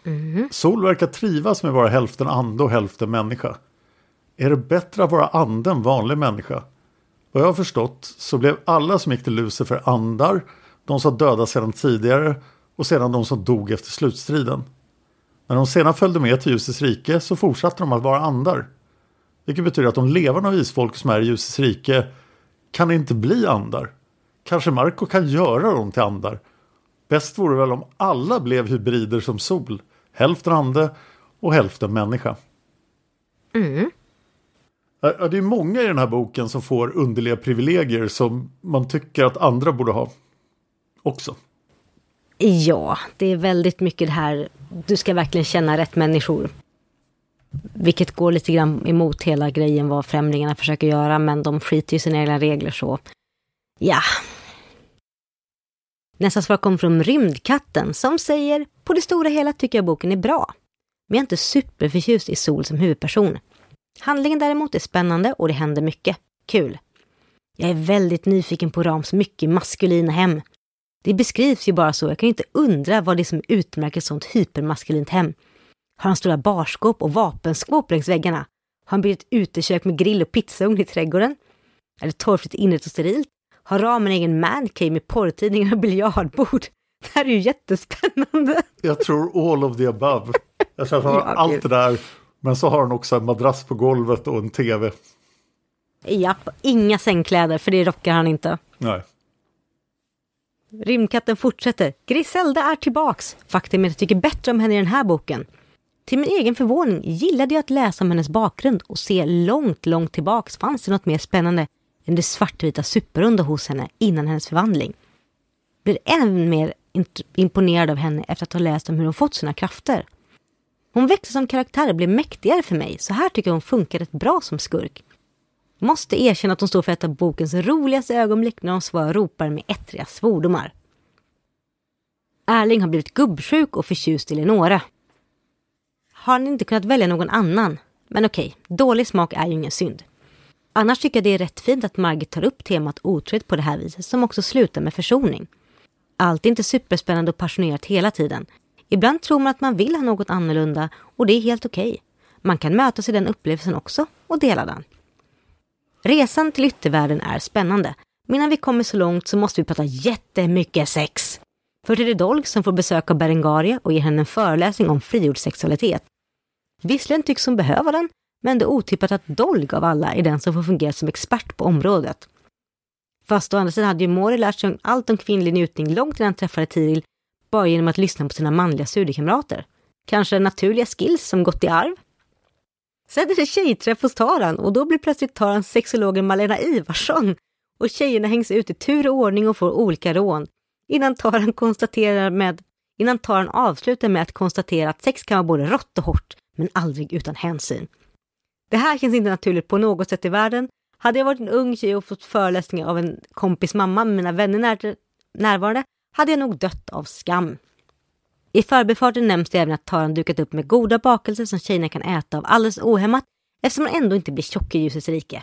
Mm. Sol verkar trivas med att vara hälften ande och hälften människa. Är det bättre att vara ande än vanlig människa? Vad jag har förstått så blev alla som gick till Lucifer andar, de som dödade sedan tidigare och sedan de som dog efter slutstriden. När de sedan följde med till ljusets rike så fortsatte de att vara andar. Vilket betyder att de levande av isfolk som är i ljusets rike kan inte bli andar. Kanske Marco kan göra dem till andar. Bäst vore väl om alla blev hybrider som sol. Hälften ande och hälften människa. Mm. Det är många i den här boken som får underliga privilegier som man tycker att andra borde ha också. Ja, det är väldigt mycket det här, du ska verkligen känna rätt människor. Vilket går lite grann emot hela grejen vad främlingarna försöker göra, men de skiter i sina egna regler så ja. Nästa svar kommer från Rymdkatten som säger på det stora hela tycker jag boken är bra. Men jag är inte superförtjust i Sol som huvudperson. Handlingen däremot är spännande och det händer mycket. Kul. Jag är väldigt nyfiken på Rams mycket maskulina hem. Det beskrivs ju bara så, jag kan inte undra vad det är som utmärker ett sånt hypermaskulint hem. Har han stora barskåp och vapenskåp längs väggarna? Har han byggt ett utekök med grill och pizzaugn i trädgården? Är det torftigt inrett och sterilt? Har Ram en egen mancave med porrtidningar och biljardbord? Det här är ju jättespännande. Jag tror all of the above. Jag tror att han har allt det där. Men så har han också en madrass på golvet och en tv. Japp, inga sängkläder för det rockar han inte. Nej. Rymdkatten fortsätter. Griselda är tillbaks. Faktum är att jag tycker bättre om henne i den här boken. Till min egen förvåning gillade jag att läsa om hennes bakgrund och se långt, långt tillbaks fanns det något mer spännande än det svartvita Superunda hos henne innan hennes förvandling. Blir än mer imponerad av henne efter att ha läst om hur hon fått sina krafter. Hon växte som karaktär och blev mäktigare för mig, så här tycker jag hon funkar rätt bra som skurk. Måste erkänna att hon står för ett av bokens roligaste ögonblick när hon svarar ropar med ettriga svordomar. Erling har blivit gubbsjuk och förtjust i Lenora. Har han inte kunnat välja någon annan? Men okej, dålig smak är ju ingen synd. Annars tycker jag det är rätt fint att Margit tar upp temat otrohet på det här viset som också slutar med försoning. Allt är inte superspännande och passionerat hela tiden. Ibland tror man att man vill ha något annorlunda och det är helt okej. Okay. Man kan mötas i den upplevelsen också och dela den. Resan till yttervärlden är spännande. Men innan vi kommer så långt så måste vi prata jättemycket sex. För det är Dolg som får besök av Berengaria och ger henne en föreläsning om frigjord sexualitet. Visserligen tycks hon behöva den, men det är otippat att Dolg av alla är den som får fungera som expert på området. Fast å andra sidan hade ju Mori lärt sig allt om kvinnlig njutning långt innan han träffade Tiril, bara genom att lyssna på sina manliga studiekamrater. Kanske naturliga skills som gått i arv? Sen är det tjejträff hos Taran och då blir plötsligt Taran sexologen Malena Ivarsson och tjejerna hängs ut i tur och ordning och får olika rån innan Taran konstaterar med innan Taran avslutar med att konstatera att sex kan vara både rått och hårt, men aldrig utan hänsyn. Det här känns inte naturligt på något sätt i världen. Hade jag varit en ung tjej och fått föreläsningar av en kompis mamma med mina vänner när närvarande hade jag nog dött av skam. I förbifarten nämns det även att Taran dukat upp med goda bakelser som tjejerna kan äta av alldeles ohämmat eftersom man ändå inte blir tjock i ljusets rike.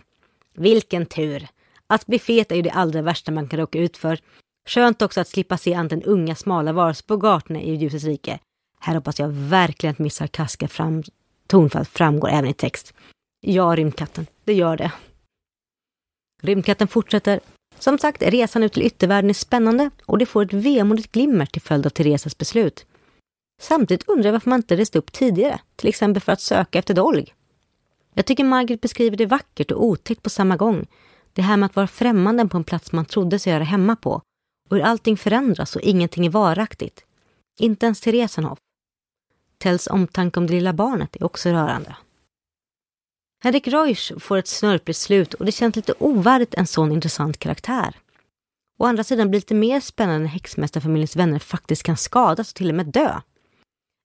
Vilken tur! Att bli fet är ju det allra värsta man kan råka ut för. Skönt också att slippa se antingen unga smala varelser på gatorna i ljusets rike. Här hoppas jag verkligen att mitt sarkastiska fram tonfall framgår även i text. Ja, rymdkatten, det gör det. Rymdkatten fortsätter. Som sagt, resan ut till yttervärlden är spännande och det får ett vemodigt glimmer till följd av Teresas beslut. Samtidigt undrar jag varför man inte reste upp tidigare, till exempel för att söka efter Dolg. Jag tycker Margaret beskriver det vackert och otäckt på samma gång. Det här med att vara främmande på en plats man trodde sig göra hemma på och hur allting förändras och ingenting är varaktigt. Inte ens Teresenhoff. Tells omtanke om det lilla barnet är också rörande. Henrik Reusch får ett snörpligt slut och det känns lite ovärdigt en sån intressant karaktär. Å andra sidan blir det lite mer spännande när häxmästarfamiljens vänner faktiskt kan skadas och till och med dö.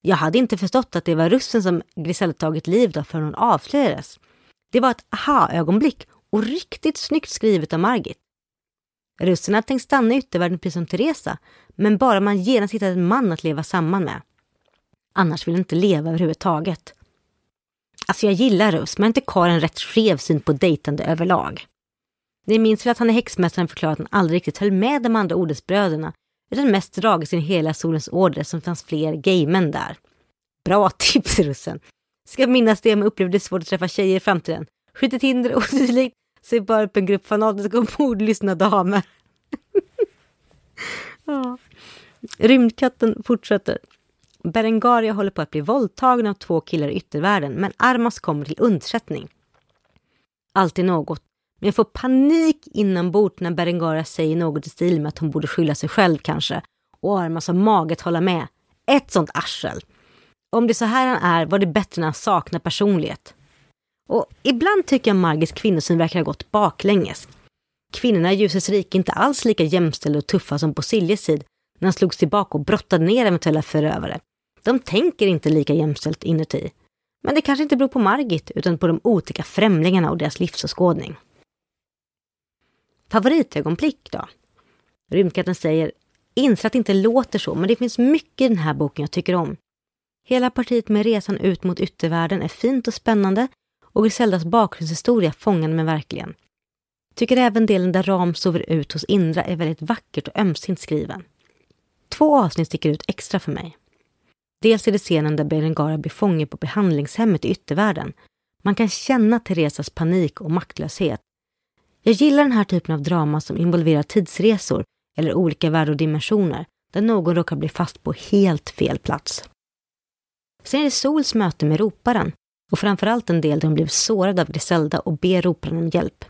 Jag hade inte förstått att det var russen som Griselda tagit livet av förrän hon avslöjades. Det var ett aha-ögonblick och riktigt snyggt skrivet av Margit. Russen hade tänkt stanna i yttervärlden precis som Teresa, men bara man genast hittade en man att leva samman med. Annars vill inte leva överhuvudtaget. Alltså jag gillar Russ, men inte Karl en rätt skev syn på dejtande överlag. Ni minns väl att han i Häxmästaren förklarade att han aldrig riktigt höll med de andra ordensbröderna, utan mest dragit sin hela Solens order som fanns fler gaymän där. Bra tips Russen! Ska minnas det om jag upplevde det svårt att träffa tjejer i framtiden. Skjutit hinder och dylikt, se bara upp en grupp fanatiska och mordlystna damer. ja. Rymdkatten fortsätter. Berengaria håller på att bli våldtagen av två killar i yttervärlden, men Armas kommer till undsättning. Alltid något. Men jag får panik inombords när Berengaria säger något i stil med att hon borde skylla sig själv kanske. Och Armas har mage att hålla med. Ett sånt arsel. Om det är så här han är var det bättre när han saknar personlighet. Och ibland tycker jag Margits kvinnosyn verkar ha gått baklänges. Kvinnorna i ljusets rike är inte alls lika jämställda och tuffa som på Siljes tid när han slogs tillbaka och brottade ner eventuella förövare. De tänker inte lika jämställt inuti. Men det kanske inte beror på Margit, utan på de otäcka främlingarna och deras livsåskådning. Favoritögonblick då? Rymdkatten säger, inser att det inte låter så, men det finns mycket i den här boken jag tycker om. Hela partiet med resan ut mot yttervärlden är fint och spännande och Griseldas bakgrundshistoria fångade mig verkligen. Tycker även delen där Ram sover ut hos Indra är väldigt vackert och ömsint skriven. Två avsnitt sticker ut extra för mig. Dels är det scenen där Berengara blir fånge på behandlingshemmet i yttervärlden. Man kan känna Teresas panik och maktlöshet. Jag gillar den här typen av drama som involverar tidsresor eller olika världar och dimensioner där någon råkar bli fast på helt fel plats. Sen är det Sols möte med roparen och framförallt en del där hon blev sårad av Griselda och ber roparen om hjälp.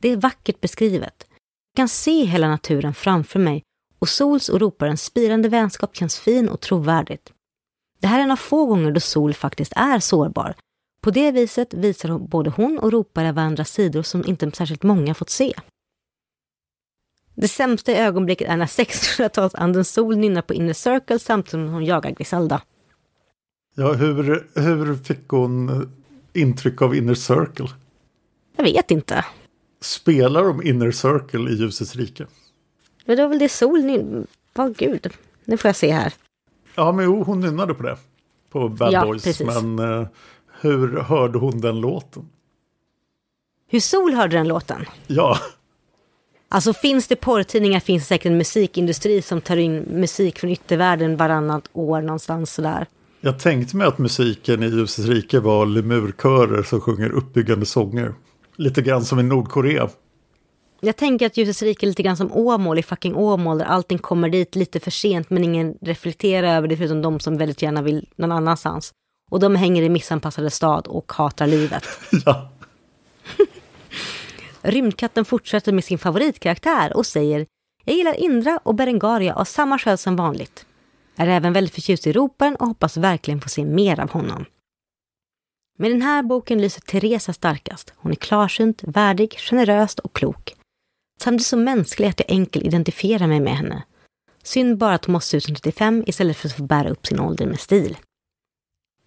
Det är vackert beskrivet. Jag kan se hela naturen framför mig och Sols och roparens spirande vänskap känns fin och trovärdigt. Det här är en av få gånger då Sol faktiskt är sårbar. På det viset visar både hon och ropare varandra sidor som inte särskilt många fått se. Det sämsta ögonblicket är när 1600-talsanden Sol nynnar på Inner Circle samtidigt som hon jagar Griselda. Ja, hur, hur fick hon intryck av Inner Circle? Jag vet inte. Spelar de Inner Circle i Ljusets rike? Men det var väl det Sol nyn... Vad gud, nu får jag se här. Ja, men jo, hon nynnade på det. På Bad ja, Boys. Precis. Men uh, hur hörde hon den låten? Hur Sol hörde den låten? Ja. Alltså finns det porrtidningar finns det säkert en musikindustri som tar in musik från yttervärlden varannat år någonstans sådär. Jag tänkte mig att musiken i Ljusets rike var lemurkörer som sjunger uppbyggande sånger. Lite grann som i Nordkorea. Jag tänker att Ljusets rike är lite grann som Åmål i fucking Åmål där allting kommer dit lite för sent men ingen reflekterar över det förutom de som väldigt gärna vill någon annanstans. Och de hänger i missanpassade stad och hatar livet. ja. Rymdkatten fortsätter med sin favoritkaraktär och säger Jag gillar Indra och Berengaria av samma skäl som vanligt. Är även väldigt förtjust i roparen och hoppas verkligen få se mer av honom. Med den här boken lyser Teresa starkast. Hon är klarsynt, värdig, generös och klok. Samtidigt så mänsklig att jag enkelt identifierar mig med henne. Synd bara att hon måste ut som 35 istället för att få bära upp sin ålder med stil.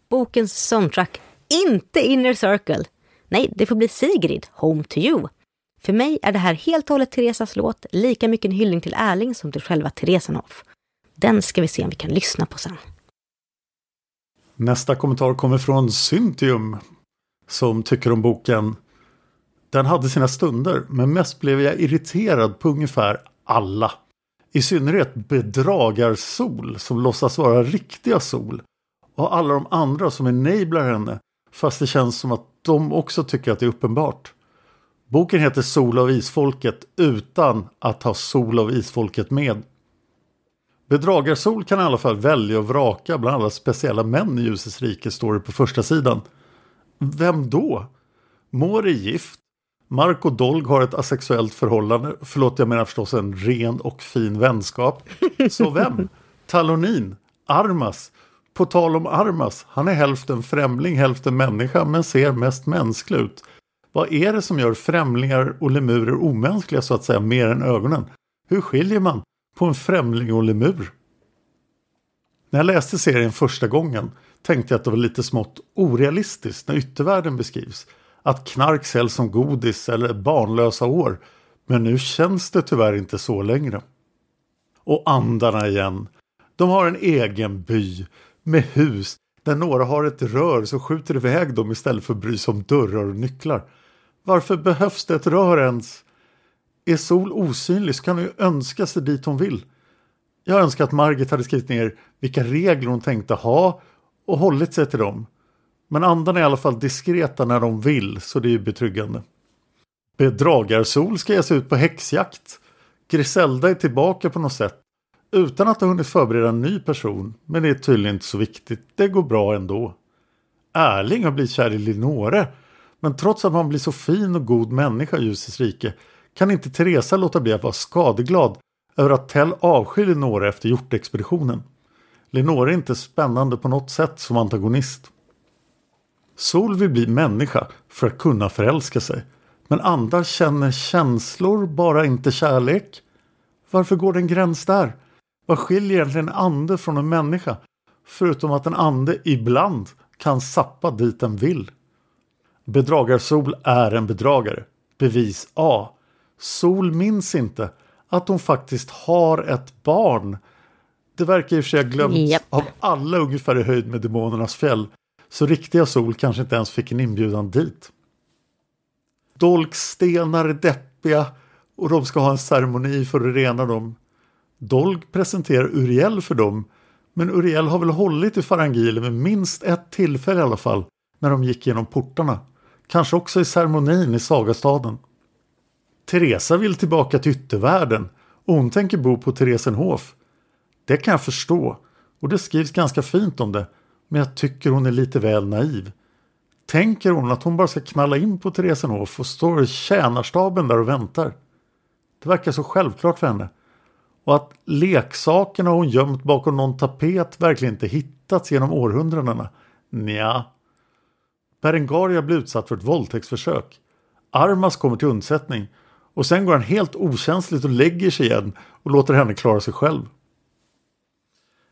Bokens soundtrack, inte Inner Circle. Nej, det får bli Sigrid, Home to You. För mig är det här helt och hållet Teresas låt, lika mycket en hyllning till Erling som till själva Teresanhoff. Den ska vi se om vi kan lyssna på sen. Nästa kommentar kommer från Syntium som tycker om boken den hade sina stunder, men mest blev jag irriterad på ungefär alla. I synnerhet bedragarsol som låtsas vara riktiga sol. Och alla de andra som enablar henne, fast det känns som att de också tycker att det är uppenbart. Boken heter Sol av isfolket utan att ha Sol av isfolket med. Bedragarsol kan i alla fall välja och vraka bland alla speciella män i ljusets rike står det på första sidan. Vem då? Mår är gift, Marco Dolg har ett asexuellt förhållande. Förlåt, jag menar förstås en ren och fin vänskap. Så vem? Talonin? Armas? På tal om Armas, han är hälften främling, hälften människa, men ser mest mänsklig ut. Vad är det som gör främlingar och lemurer omänskliga så att säga, mer än ögonen? Hur skiljer man på en främling och lemur? När jag läste serien första gången tänkte jag att det var lite smått orealistiskt när yttervärlden beskrivs. Att knark säljs som godis eller barnlösa år. Men nu känns det tyvärr inte så längre. Och andarna igen. De har en egen by med hus där några har ett rör som skjuter iväg dem istället för att bry sig om dörrar och nycklar. Varför behövs det ett rör ens? Är Sol osynlig så kan hon ju önska sig dit hon vill. Jag önskar att Margit hade skrivit ner vilka regler hon tänkte ha och hållit sig till dem. Men andarna är i alla fall diskreta när de vill så det är ju betryggande. Bedragarsol ska ge sig ut på häxjakt. Griselda är tillbaka på något sätt. Utan att ha hunnit förbereda en ny person. Men det är tydligen inte så viktigt. Det går bra ändå. Erling har blivit kär i Linore. Men trots att man blir så fin och god människa i ljusets rike kan inte Teresa låta bli att vara skadeglad över att Tell avskyr Linore efter hjortexpeditionen. Linore är inte spännande på något sätt som antagonist. Sol vill bli människa för att kunna förälska sig. Men andra känner känslor, bara inte kärlek. Varför går det en gräns där? Vad skiljer egentligen en ande från en människa? Förutom att en ande ibland kan sappa dit den vill. Bedragarsol är en bedragare. Bevis A. Sol minns inte att hon faktiskt har ett barn. Det verkar i och för sig ha glömts Japp. av alla ungefär i höjd med demonernas fjäll. Så riktiga Sol kanske inte ens fick en inbjudan dit. Dolkstenar är deppiga och de ska ha en ceremoni för att rena dem. Dolk presenterar Uriel för dem men Uriel har väl hållit i Farangilen vid minst ett tillfälle i alla fall när de gick genom portarna. Kanske också i ceremonin i Sagastaden. Teresa vill tillbaka till yttervärlden och hon tänker bo på Theresenhof. Det kan jag förstå och det skrivs ganska fint om det men jag tycker hon är lite väl naiv. Tänker hon att hon bara ska knalla in på Theresenhof och står tjänarstaben där och väntar? Det verkar så självklart för henne. Och att leksakerna hon gömt bakom någon tapet verkligen inte hittats genom århundradena. Nja. Berengaria blir utsatt för ett våldtäktsförsök. Armas kommer till undsättning och sen går han helt okänsligt och lägger sig igen och låter henne klara sig själv.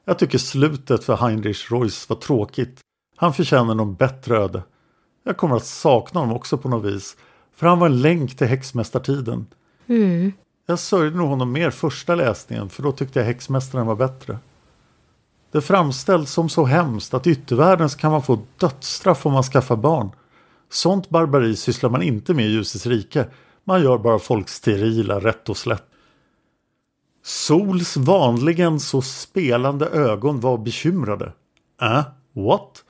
Jag tycker slutet för Heinrich Reuss var tråkigt. Han förtjänar någon bättre öde. Jag kommer att sakna honom också på något vis. För han var en länk till häxmästartiden. Mm. Jag sörjde nog honom mer första läsningen för då tyckte jag häxmästaren var bättre. Det framställs som så hemskt att i yttervärlden kan man få dödsstraff om man skaffar barn. Sånt barbari sysslar man inte med i ljusets rike. Man gör bara folk sterila rätt och slätt. Sols vanligen så spelande ögon var bekymrade. Äh, what?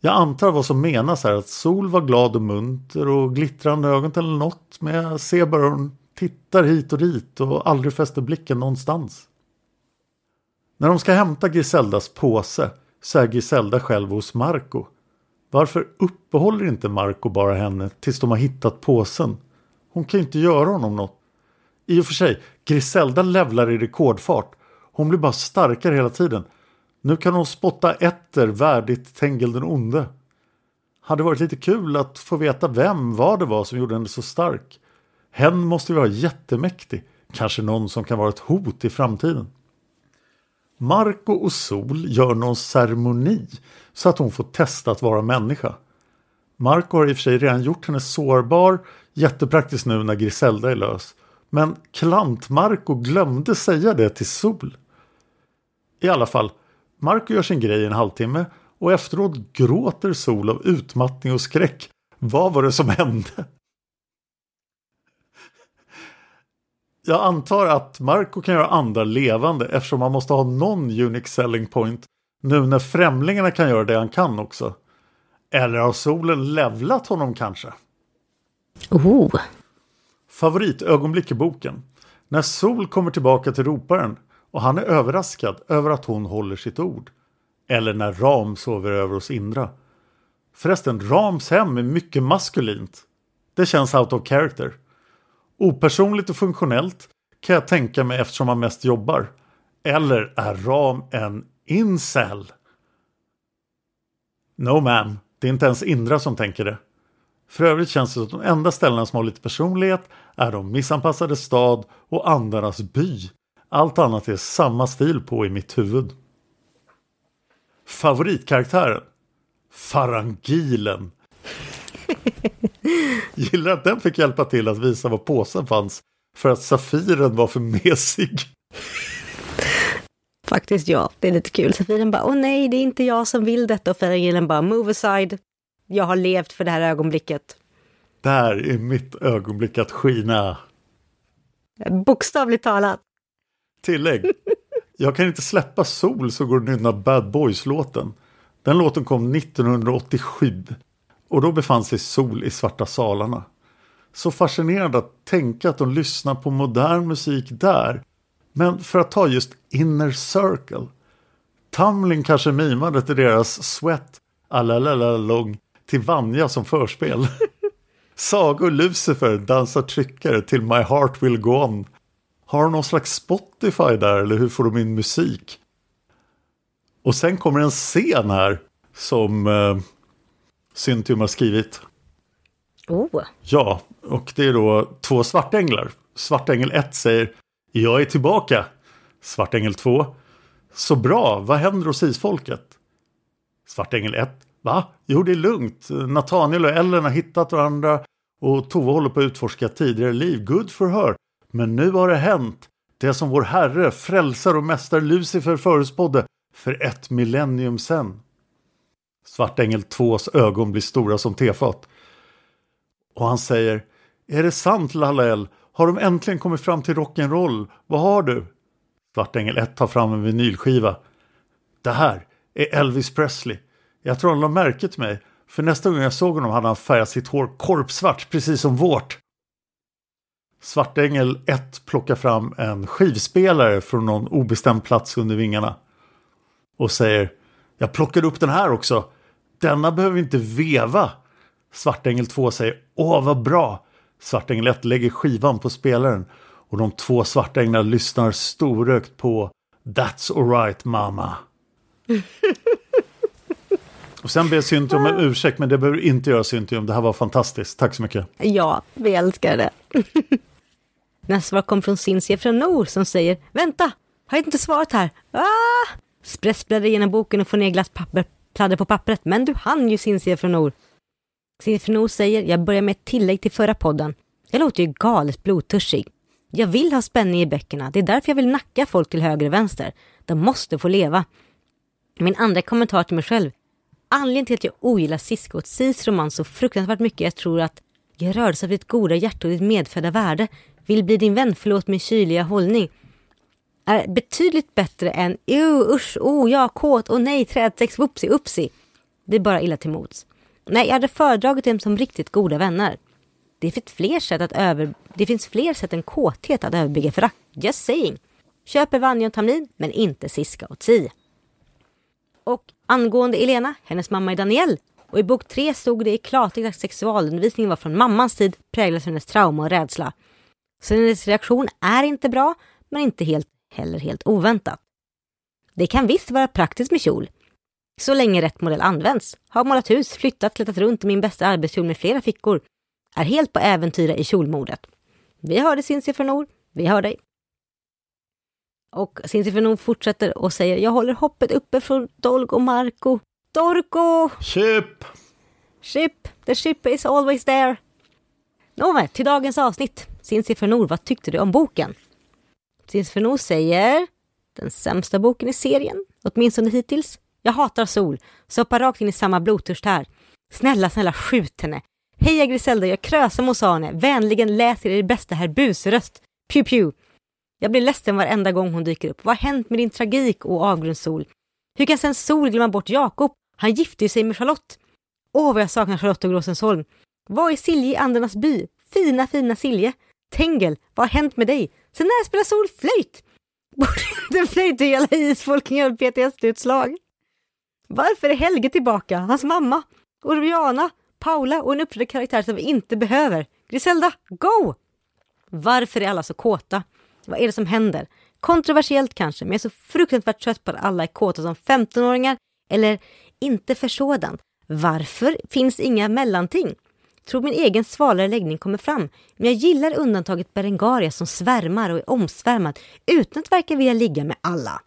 Jag antar vad som menas här att Sol var glad och munter och glittrande ögon eller något. Men jag ser bara hur hon tittar hit och dit och aldrig fäster blicken någonstans. När de ska hämta Griseldas påse så är Griselda själv hos Marco. Varför uppehåller inte Marco bara henne tills de har hittat påsen? Hon kan ju inte göra honom något. I och för sig, Griselda levlar i rekordfart. Hon blir bara starkare hela tiden. Nu kan hon spotta etter värdigt Tengil den onde. Hade varit lite kul att få veta vem var det var som gjorde henne så stark. Hen måste ju vara jättemäktig. Kanske någon som kan vara ett hot i framtiden. Marco och Sol gör någon ceremoni så att hon får testa att vara människa. Marco har i och för sig redan gjort henne sårbar, jättepraktiskt nu när Griselda är lös. Men Klant-Marco glömde säga det till Sol. I alla fall, Marco gör sin grej i en halvtimme och efteråt gråter Sol av utmattning och skräck. Vad var det som hände? Jag antar att Marco kan göra andra levande eftersom man måste ha någon unique selling point nu när främlingarna kan göra det han kan också. Eller har solen levlat honom kanske? Oh. Favoritögonblick i boken. När Sol kommer tillbaka till roparen och han är överraskad över att hon håller sitt ord. Eller när Ram sover över hos Indra. Förresten, Rams hem är mycket maskulint. Det känns out of character. Opersonligt och funktionellt kan jag tänka mig eftersom han mest jobbar. Eller är Ram en incel? No ma'am, det är inte ens Indra som tänker det. För övrigt känns det som att de enda ställena som har lite personlighet är de missanpassade stad och andarnas by. Allt annat är samma stil på i mitt huvud. Favoritkaraktären? Farangilen. Gillar att den fick hjälpa till att visa var påsen fanns för att Safiren var för mesig. Faktiskt ja, det är lite kul. Safiren bara, åh nej, det är inte jag som vill detta. Och Farangilen bara, move aside. Jag har levt för det här ögonblicket. Där är mitt ögonblick att skina. Bokstavligt talat. Tillägg. Jag kan inte släppa Sol så går det nynna Bad Boys-låten. Den låten kom 1987 och då befann sig Sol i Svarta salarna. Så fascinerande att tänka att de lyssnar på modern musik där. Men för att ta just Inner Circle. Tamlin kanske mimade till deras Sweat lång till Vanja som förspel. Saga och Lucifer dansar tryckare till My Heart Will Go On. Har de någon slags Spotify där eller hur får de in musik? Och sen kommer en scen här som eh, Syntium har skrivit. Oh. Ja, och det är då två svartänglar. Svartängel 1 säger Jag är tillbaka. Svartängel 2 Så bra, vad händer hos isfolket? Svartängel 1 Va? Jo, det är lugnt. Nathaniel och Ellen har hittat varandra och Tove håller på att utforska tidigare liv. Good for her. Men nu har det hänt. Det som vår Herre, frälsare och mästare Lucifer förutspådde för ett millennium sen. Svartängel 2s ögon blir stora som tefat. Och han säger Är det sant Lalael? Har de äntligen kommit fram till rock'n'roll? Vad har du? Svartängel 1 tar fram en vinylskiva. Det här är Elvis Presley. Jag tror han lade märke till mig. För nästa gång jag såg honom hade han färgat sitt hår korpsvart, precis som vårt. Svartängel 1 plockar fram en skivspelare från någon obestämd plats under vingarna. Och säger Jag plockade upp den här också. Denna behöver inte veva. Svartängel 2 säger Åh vad bra. Svartängel 1 lägger skivan på spelaren. Och de två svartänglarna lyssnar storögt på That's alright mamma. Och sen ber Syntium om ursäkt, men det behöver du inte göra Syntium. Det här var fantastiskt. Tack så mycket. Ja, vi älskar det. Nästa svar kom från Cinzia från Nor som säger Vänta, har jag inte svarat här? Ah! Spress bläddrar igenom boken och får ner glatt papper, pladder på pappret. Men du hann ju Cinzia från Nor. Cinzia från Nor säger Jag börjar med ett tillägg till förra podden. Jag låter ju galet blodtörstig. Jag vill ha spänning i bäckerna. Det är därför jag vill nacka folk till höger och vänster. De måste få leva. Min andra kommentar till mig själv Anledningen till att jag ogillar Cisco och Cis roman så fruktansvärt mycket jag tror att jag rördes av ditt goda hjärta och ditt medfödda värde, vill bli din vän, förlåt min kyliga hållning, är betydligt bättre än jo usch, oh ja, kåt, och oh, nej, trädsex, whoopsie, upsi. Det är bara illa till mods. Nej, jag hade föredragit dem som riktigt goda vänner. Det finns fler sätt, att över, det finns fler sätt än kåthet att överbygga förakt. Just saying. Köper Vanja och Tamlin, men inte Siska och Ti. Och angående Elena, hennes mamma är Danielle. Och i bok tre stod det i klartext att sexualundervisningen var från mammans tid präglas av hennes trauma och rädsla. Så hennes reaktion är inte bra, men inte helt, heller helt oväntat. Det kan visst vara praktiskt med kjol. Så länge rätt modell används. Har målat hus, flyttat, klättrat runt i min bästa arbetskjol med flera fickor. Är helt på äventyra i kjolmodet. Vi hörde Cinzia från Nord. Vi hör dig. Och Sintifernon fortsätter och säger Jag håller hoppet uppe från Dolg och Marco. Dorko! Ship! Ship! The ship is always there. Nåväl, till dagens avsnitt. Sinsifernoor, vad tyckte du om boken? Sinsifernoor säger Den sämsta boken i serien, åtminstone hittills. Jag hatar sol, så hoppa rakt in i samma blodtörst här. Snälla, snälla skjut henne. Heja Griselda, jag krösar Mosane. Vänligen läs er bästa herr busröst. Pew pew. Jag blir ledsen varenda gång hon dyker upp. Vad har hänt med din tragik, och avgrundssol? Hur kan sen Sol glömma bort Jakob? Han gifte ju sig med Charlotte. Åh, vad jag saknar Charlotte och Gråsensholm. Vad är Silje i Andernas by? Fina, fina Silje. Tengel, vad har hänt med dig? Sen när spelar Sol flöjt? Borde inte flöjt i hela isfolken göra PTSD-utslag? Varför är Helge tillbaka? Hans mamma? Oriana? Paula och en upprörd karaktär som vi inte behöver. Griselda, go! Varför är alla så kåta? Vad är det som händer? Kontroversiellt kanske, men jag är så fruktansvärt trött på att alla är kåta som 15-åringar eller inte för sådan. Varför finns inga mellanting? Tror min egen svalare läggning kommer fram. Men jag gillar undantaget Berengaria som svärmar och är omsvärmad utan att verka vilja ligga med alla.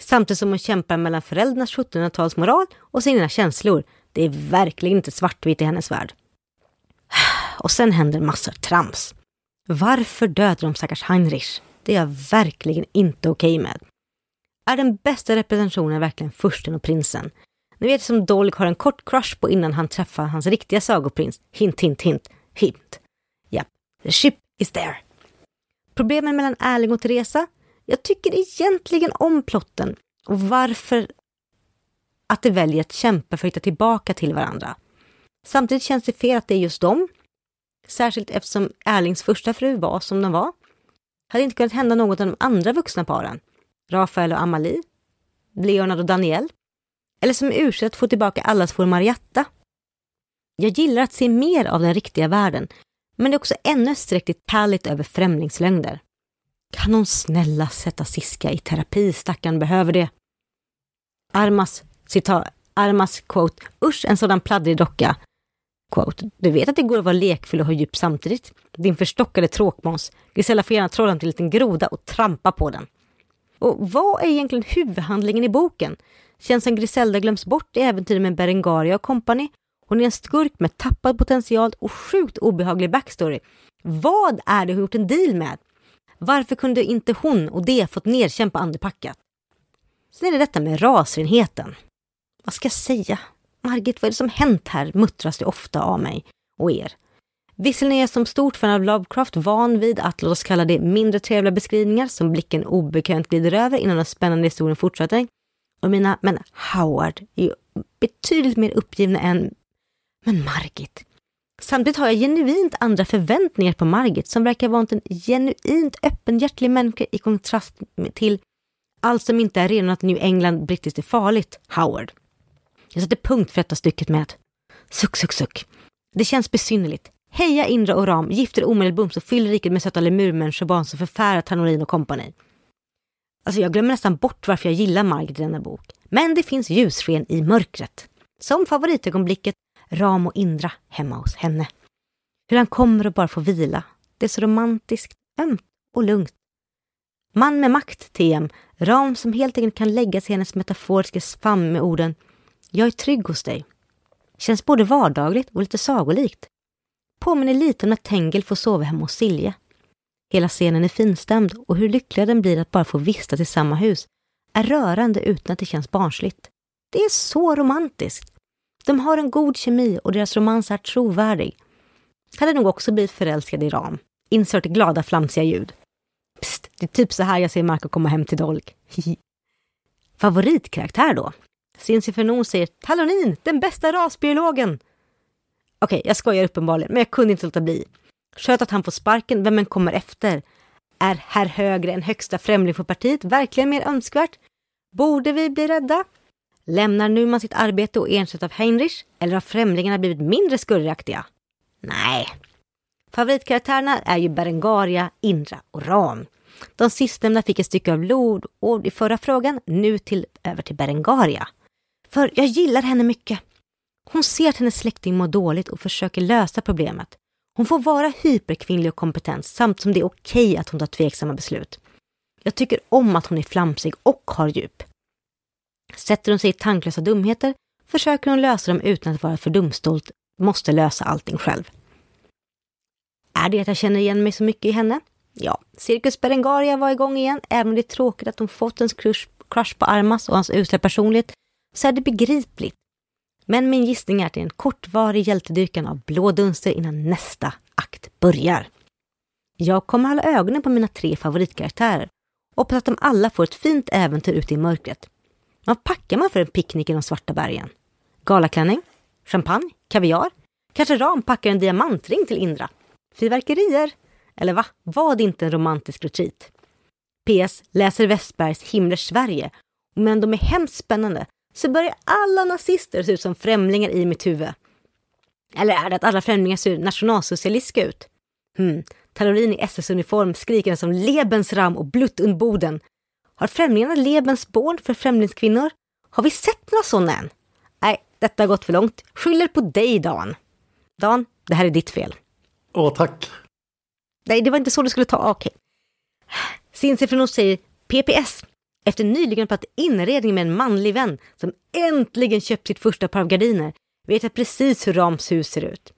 Samtidigt som hon kämpar mellan föräldrarnas 1700-talsmoral och sina känslor. Det är verkligen inte svartvitt i hennes värld. Och sen händer massor trams. Varför dödade de stackars Heinrich? Det är jag verkligen inte okej okay med. Är den bästa representationen verkligen fursten och prinsen? Ni vet som Dolg har en kort crush på innan han träffar hans riktiga sagoprins. Hint, hint, hint, hint. Japp, the ship is there. Problemen mellan Erling och Teresa? Jag tycker egentligen om plotten och varför att de väljer att kämpa för att hitta tillbaka till varandra. Samtidigt känns det fel att det är just dem. Särskilt eftersom Erlings första fru var som den var. Hade inte kunnat hända något av de andra vuxna paren. Rafael och Amalie. Leonard och Daniel. Eller som ursäkt att få tillbaka allas vår Marietta. Jag gillar att se mer av den riktiga världen, men det är också ännu sträckligt härligt över främlingslögner. Kan hon snälla sätta Siska i terapi, stackarn behöver det. Armas, citat, Armas quote, usch en sådan pladdrig docka. Quote, du vet att det går att vara lekfull och ha djup samtidigt? Din förstockade tråkmåns. Gisella får gärna trolla till en liten groda och trampa på den. Och vad är egentligen huvudhandlingen i boken? Känns som Griselda glöms bort i äventyret med Berengaria och kompani. Hon är en skurk med tappad potential och sjukt obehaglig backstory. Vad är det hon gjort en deal med? Varför kunde inte hon och det fått nedkämpa Andepackat? Sen är det detta med rasrenheten. Vad ska jag säga? Margit, vad är det som hänt här? muttras det ofta av mig och er. Visserligen är jag som stort fan av Lovecraft van vid att låt oss kalla det mindre trevliga beskrivningar som blicken obekvämt glider över innan den spännande historien fortsätter. Och mina, men Howard är ju betydligt mer uppgivna än, men Margit. Samtidigt har jag genuint andra förväntningar på Margit som verkar vara en genuint öppenhjärtig människa i kontrast till allt som inte är redan att New England brittiskt är farligt, Howard. Jag sätter punkt för detta stycket med att suck, suck, suck. Det känns besynnerligt. Heja Indra och Ram, gifter omedelbums och fyll riket med söta lemurmänniskor barn som förfärar Tanorin och kompani. Alltså jag glömmer nästan bort varför jag gillar Margit i denna bok. Men det finns ljussken i mörkret. Som favoritögonblicket Ram och Indra hemma hos henne. Hur han kommer och bara får vila. Det är så romantiskt, ömt och lugnt. Man med makt, TM. Ram som helt enkelt kan lägga sig i hennes metaforiska famn med orden jag är trygg hos dig. Känns både vardagligt och lite sagolikt. Påminner lite om när Tengel får sova hemma hos Silje. Hela scenen är finstämd och hur lyckliga den blir att bara få vistas i samma hus är rörande utan att det känns barnsligt. Det är så romantiskt. De har en god kemi och deras romans är trovärdig. Hade nog också blivit förälskad i Ram. Insert glada flamsiga ljud. Psst, det är typ så här jag ser Marco komma hem till Dolk. Favoritkaraktär då? Cincy Fernon säger Talonin, den bästa rasbiologen. Okej, jag skojar uppenbarligen, men jag kunde inte låta bli. Skönt att han får sparken, vem än kommer efter? Är herr högre än högsta främling för partiet verkligen mer önskvärt? Borde vi bli rädda? Lämnar Numan sitt arbete och ersätts av Heinrich? Eller har främlingarna blivit mindre skurraktiga? Nej. Favoritkaraktärerna är ju Berengaria, Indra och Ram. De sistnämnda fick ett stycke av lod och i förra frågan, nu till, över till Berengaria. För jag gillar henne mycket. Hon ser att hennes släkting mår dåligt och försöker lösa problemet. Hon får vara hyperkvinnlig och kompetent samt som det är okej att hon tar tveksamma beslut. Jag tycker om att hon är flamsig och har djup. Sätter hon sig i tanklösa dumheter försöker hon lösa dem utan att vara för dumstolt, måste lösa allting själv. Är det att jag känner igen mig så mycket i henne? Ja, Cirkus Berengaria var igång igen, även om det är tråkigt att hon fått en crush, crush på Armas och hans usla personlighet, så är det begripligt. Men min gissning är att det är en kortvarig hjältedyrkan av blå dunster innan nästa akt börjar. Jag kommer hålla ögonen på mina tre favoritkaraktärer och hoppas att de alla får ett fint äventyr ute i mörkret. Vad packar man för en picknick i de svarta bergen? Galaklänning? Champagne? Kaviar? Kanske Ram packar en diamantring till Indra? Fyrverkerier? Eller va? Var det inte en romantisk retreat? PS. Läser Westbergs Himmlers Sverige. Men de är hemskt spännande så börjar alla nazister se ut som främlingar i mitt huvud. Eller är det att alla främlingar ser nationalsocialistiska ut? Hmm, Talorin i SS-uniform skriker som Lebensram och Blut und Boden. Har främlingarna Lebensborn för främlingskvinnor? Har vi sett några sådana än? Nej, detta har gått för långt. Skyller på dig, Dan. Dan, det här är ditt fel. Åh, tack. Nej, det var inte så du skulle ta. Okej. Okay. Sinsifrenos säger PPS. Efter nyligen pratat inredning med en manlig vän som äntligen köpt sitt första par av gardiner vet jag precis hur Rams hus ser ut.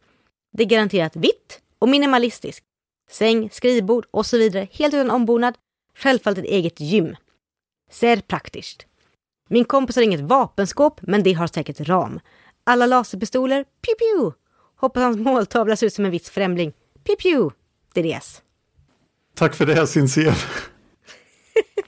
Det är garanterat vitt och minimalistiskt. Säng, skrivbord och så vidare helt utan ombonad. Självfallet ett eget gym. Ser praktiskt. Min kompis har inget vapenskåp, men det har säkert ram. Alla laserpistoler, pew pew. Hoppas hans måltavla ser ut som en viss främling. Pew pew. Det är det. Tack för det, Sincere.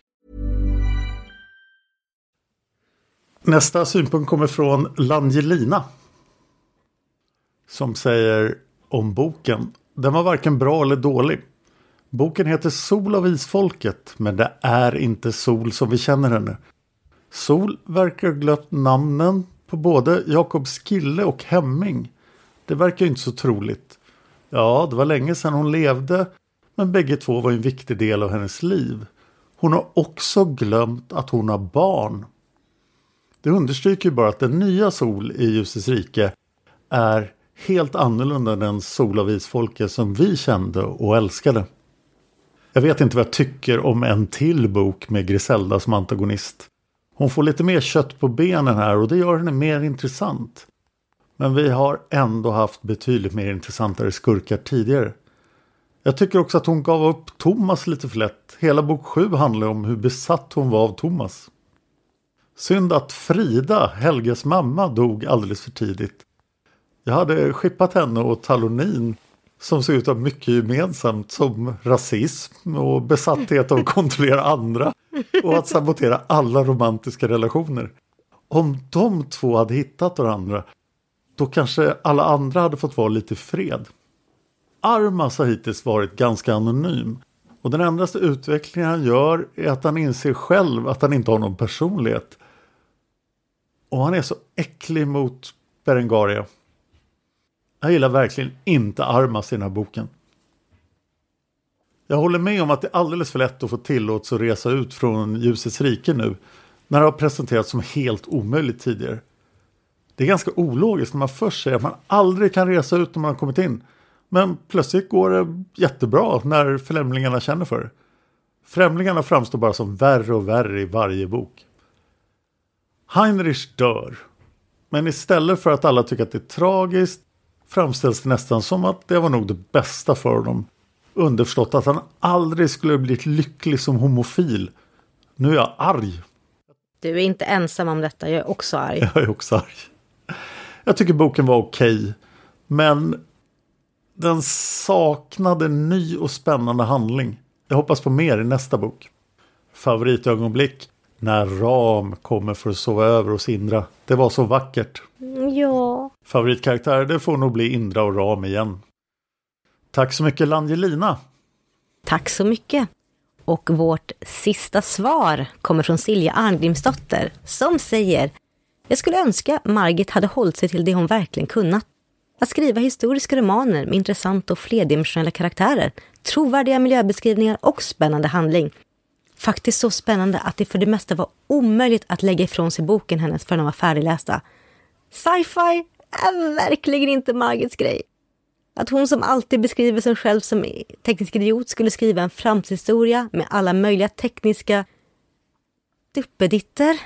Nästa synpunkt kommer från Langelina. Som säger om boken. Den var varken bra eller dålig. Boken heter Sol av isfolket men det är inte Sol som vi känner henne. Sol verkar ha glömt namnen på både Jakob Skille och Hemming. Det verkar inte så troligt. Ja, det var länge sedan hon levde men bägge två var en viktig del av hennes liv. Hon har också glömt att hon har barn. Det understryker ju bara att den nya Sol i Ljusets rike är helt annorlunda än den Sol av isfolket som vi kände och älskade. Jag vet inte vad jag tycker om en till bok med Griselda som antagonist. Hon får lite mer kött på benen här och det gör henne mer intressant. Men vi har ändå haft betydligt mer intressantare skurkar tidigare. Jag tycker också att hon gav upp Thomas lite för lätt. Hela bok 7 handlar om hur besatt hon var av Thomas. Synd att Frida, Helges mamma, dog alldeles för tidigt. Jag hade skippat henne och Talonin som såg ut att ha mycket gemensamt som rasism och besatthet av att kontrollera andra och att sabotera alla romantiska relationer. Om de två hade hittat varandra då kanske alla andra hade fått vara lite i fred. Armas har hittills varit ganska anonym och den endaste utvecklingen han gör är att han inser själv att han inte har någon personlighet. Och han är så äcklig mot Berengaria. Jag gillar verkligen inte Armas i den här boken. Jag håller med om att det är alldeles för lätt att få tillåtelse att resa ut från ljusets rike nu. När det har presenterats som helt omöjligt tidigare. Det är ganska ologiskt när man först säger att man aldrig kan resa ut när man har kommit in. Men plötsligt går det jättebra när främlingarna känner för det. Främlingarna framstår bara som värre och värre i varje bok. Heinrich dör. Men istället för att alla tycker att det är tragiskt framställs det nästan som att det var nog det bästa för honom. Underförstått att han aldrig skulle blivit lycklig som homofil. Nu är jag arg. Du är inte ensam om detta, jag är också arg. Jag är också arg. Jag tycker boken var okej. Okay, men den saknade ny och spännande handling. Jag hoppas på mer i nästa bok. Favoritögonblick när Ram kommer för att sova över hos Indra. Det var så vackert. Ja. Favoritkaraktär, det får nog bli Indra och Ram igen. Tack så mycket Langelina. Tack så mycket. Och vårt sista svar kommer från Silja Arngrimsdotter som säger Jag skulle önska Margit hade hållit sig till det hon verkligen kunnat. Att skriva historiska romaner med intressanta och flerdimensionella karaktärer, trovärdiga miljöbeskrivningar och spännande handling. Faktiskt så spännande att det för det mesta var omöjligt att lägga ifrån sig boken hennes förrän de var färdiglästa. Sci-fi är verkligen inte Margits grej. Att hon som alltid beskriver sig själv som teknisk idiot skulle skriva en framtidshistoria med alla möjliga tekniska duppeditter,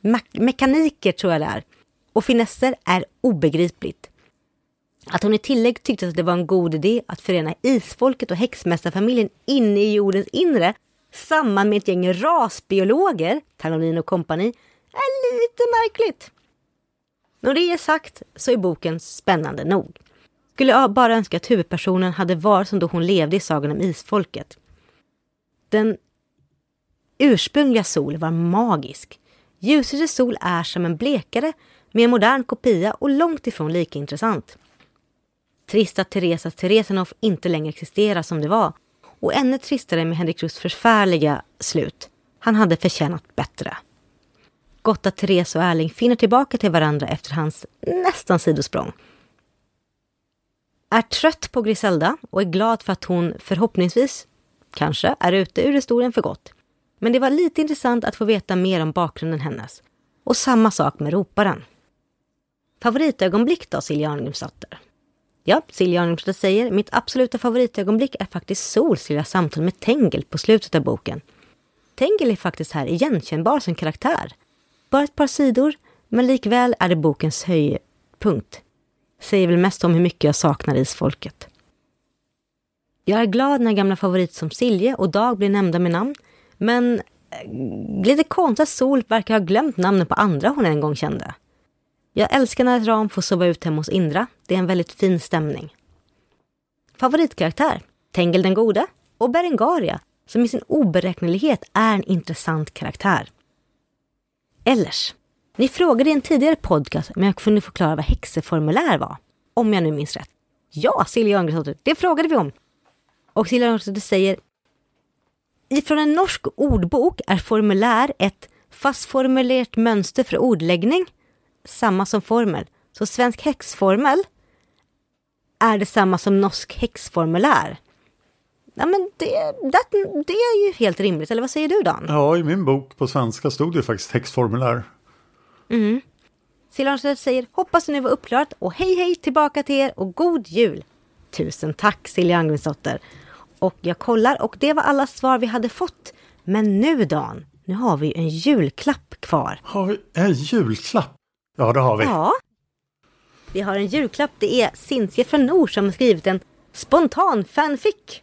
me mekaniker tror jag det är, och finesser är obegripligt. Att hon i tillägg tyckte att det var en god idé att förena isfolket och häxmästarfamiljen inne i jordens inre samman med ett gäng rasbiologer, Talonin och kompani, är lite märkligt. När det är sagt så är boken spännande nog. Skulle jag bara önska att huvudpersonen hade varit som då hon levde i sagan om isfolket. Den ursprungliga Sol var magisk. Ljusets Sol är som en blekare med en modern kopia och långt ifrån lika intressant. Trist att Teresa Teresenoff inte längre existerar som det var. Och ännu tristare med Henrik Rusts förfärliga slut. Han hade förtjänat bättre. Gott att Therese och Erling finner tillbaka till varandra efter hans nästan sidosprång. Är trött på Griselda och är glad för att hon förhoppningsvis, kanske, är ute ur historien för gott. Men det var lite intressant att få veta mer om bakgrunden hennes. Och samma sak med roparen. Favoritögonblick då, Silja Arngrimsdotter? Ja, Silja Arngrimsdotter säger mitt absoluta favoritögonblick är faktiskt Sols lilla samtal med Tengel på slutet av boken. Tengel är faktiskt här igenkännbar som karaktär. Bara ett par sidor, men likväl är det bokens höjdpunkt. Säger väl mest om hur mycket jag saknar isfolket. Jag är glad när gamla favoriter som Silje och Dag blir nämnda med namn, men eh, lite konstigt att Sol verkar ha glömt namnen på andra hon en gång kände. Jag älskar när Ram får sova ut hemma hos Indra. Det är en väldigt fin stämning. Favoritkaraktär? Tengel den gode och Berengaria, som i sin oberäknelighet är en intressant karaktär. Ellers, ni frågade i en tidigare podcast om jag kunde förklara vad häxeformulär var. Om jag nu minns rätt. Ja, Silja Örngren det frågade vi om. Och Silja Örngren säger Ifrån en norsk ordbok är formulär ett fastformulerat mönster för ordläggning samma som formel. Så svensk häxformel är detsamma som norsk häxformulär. Ja, men det, det, det är ju helt rimligt, eller vad säger du Dan? Ja, i min bok på svenska stod det faktiskt häxformulär. Mm. Silja säger hoppas ni var uppklarat och hej hej tillbaka till er och god jul! Tusen tack Silja Angvinsdotter. Och jag kollar och det var alla svar vi hade fått. Men nu Dan, nu har vi en julklapp kvar. Har vi en julklapp? Ja, det har vi. Ja. Vi har en julklapp. Det är Cynthia från Nor som har skrivit en spontan fanfic.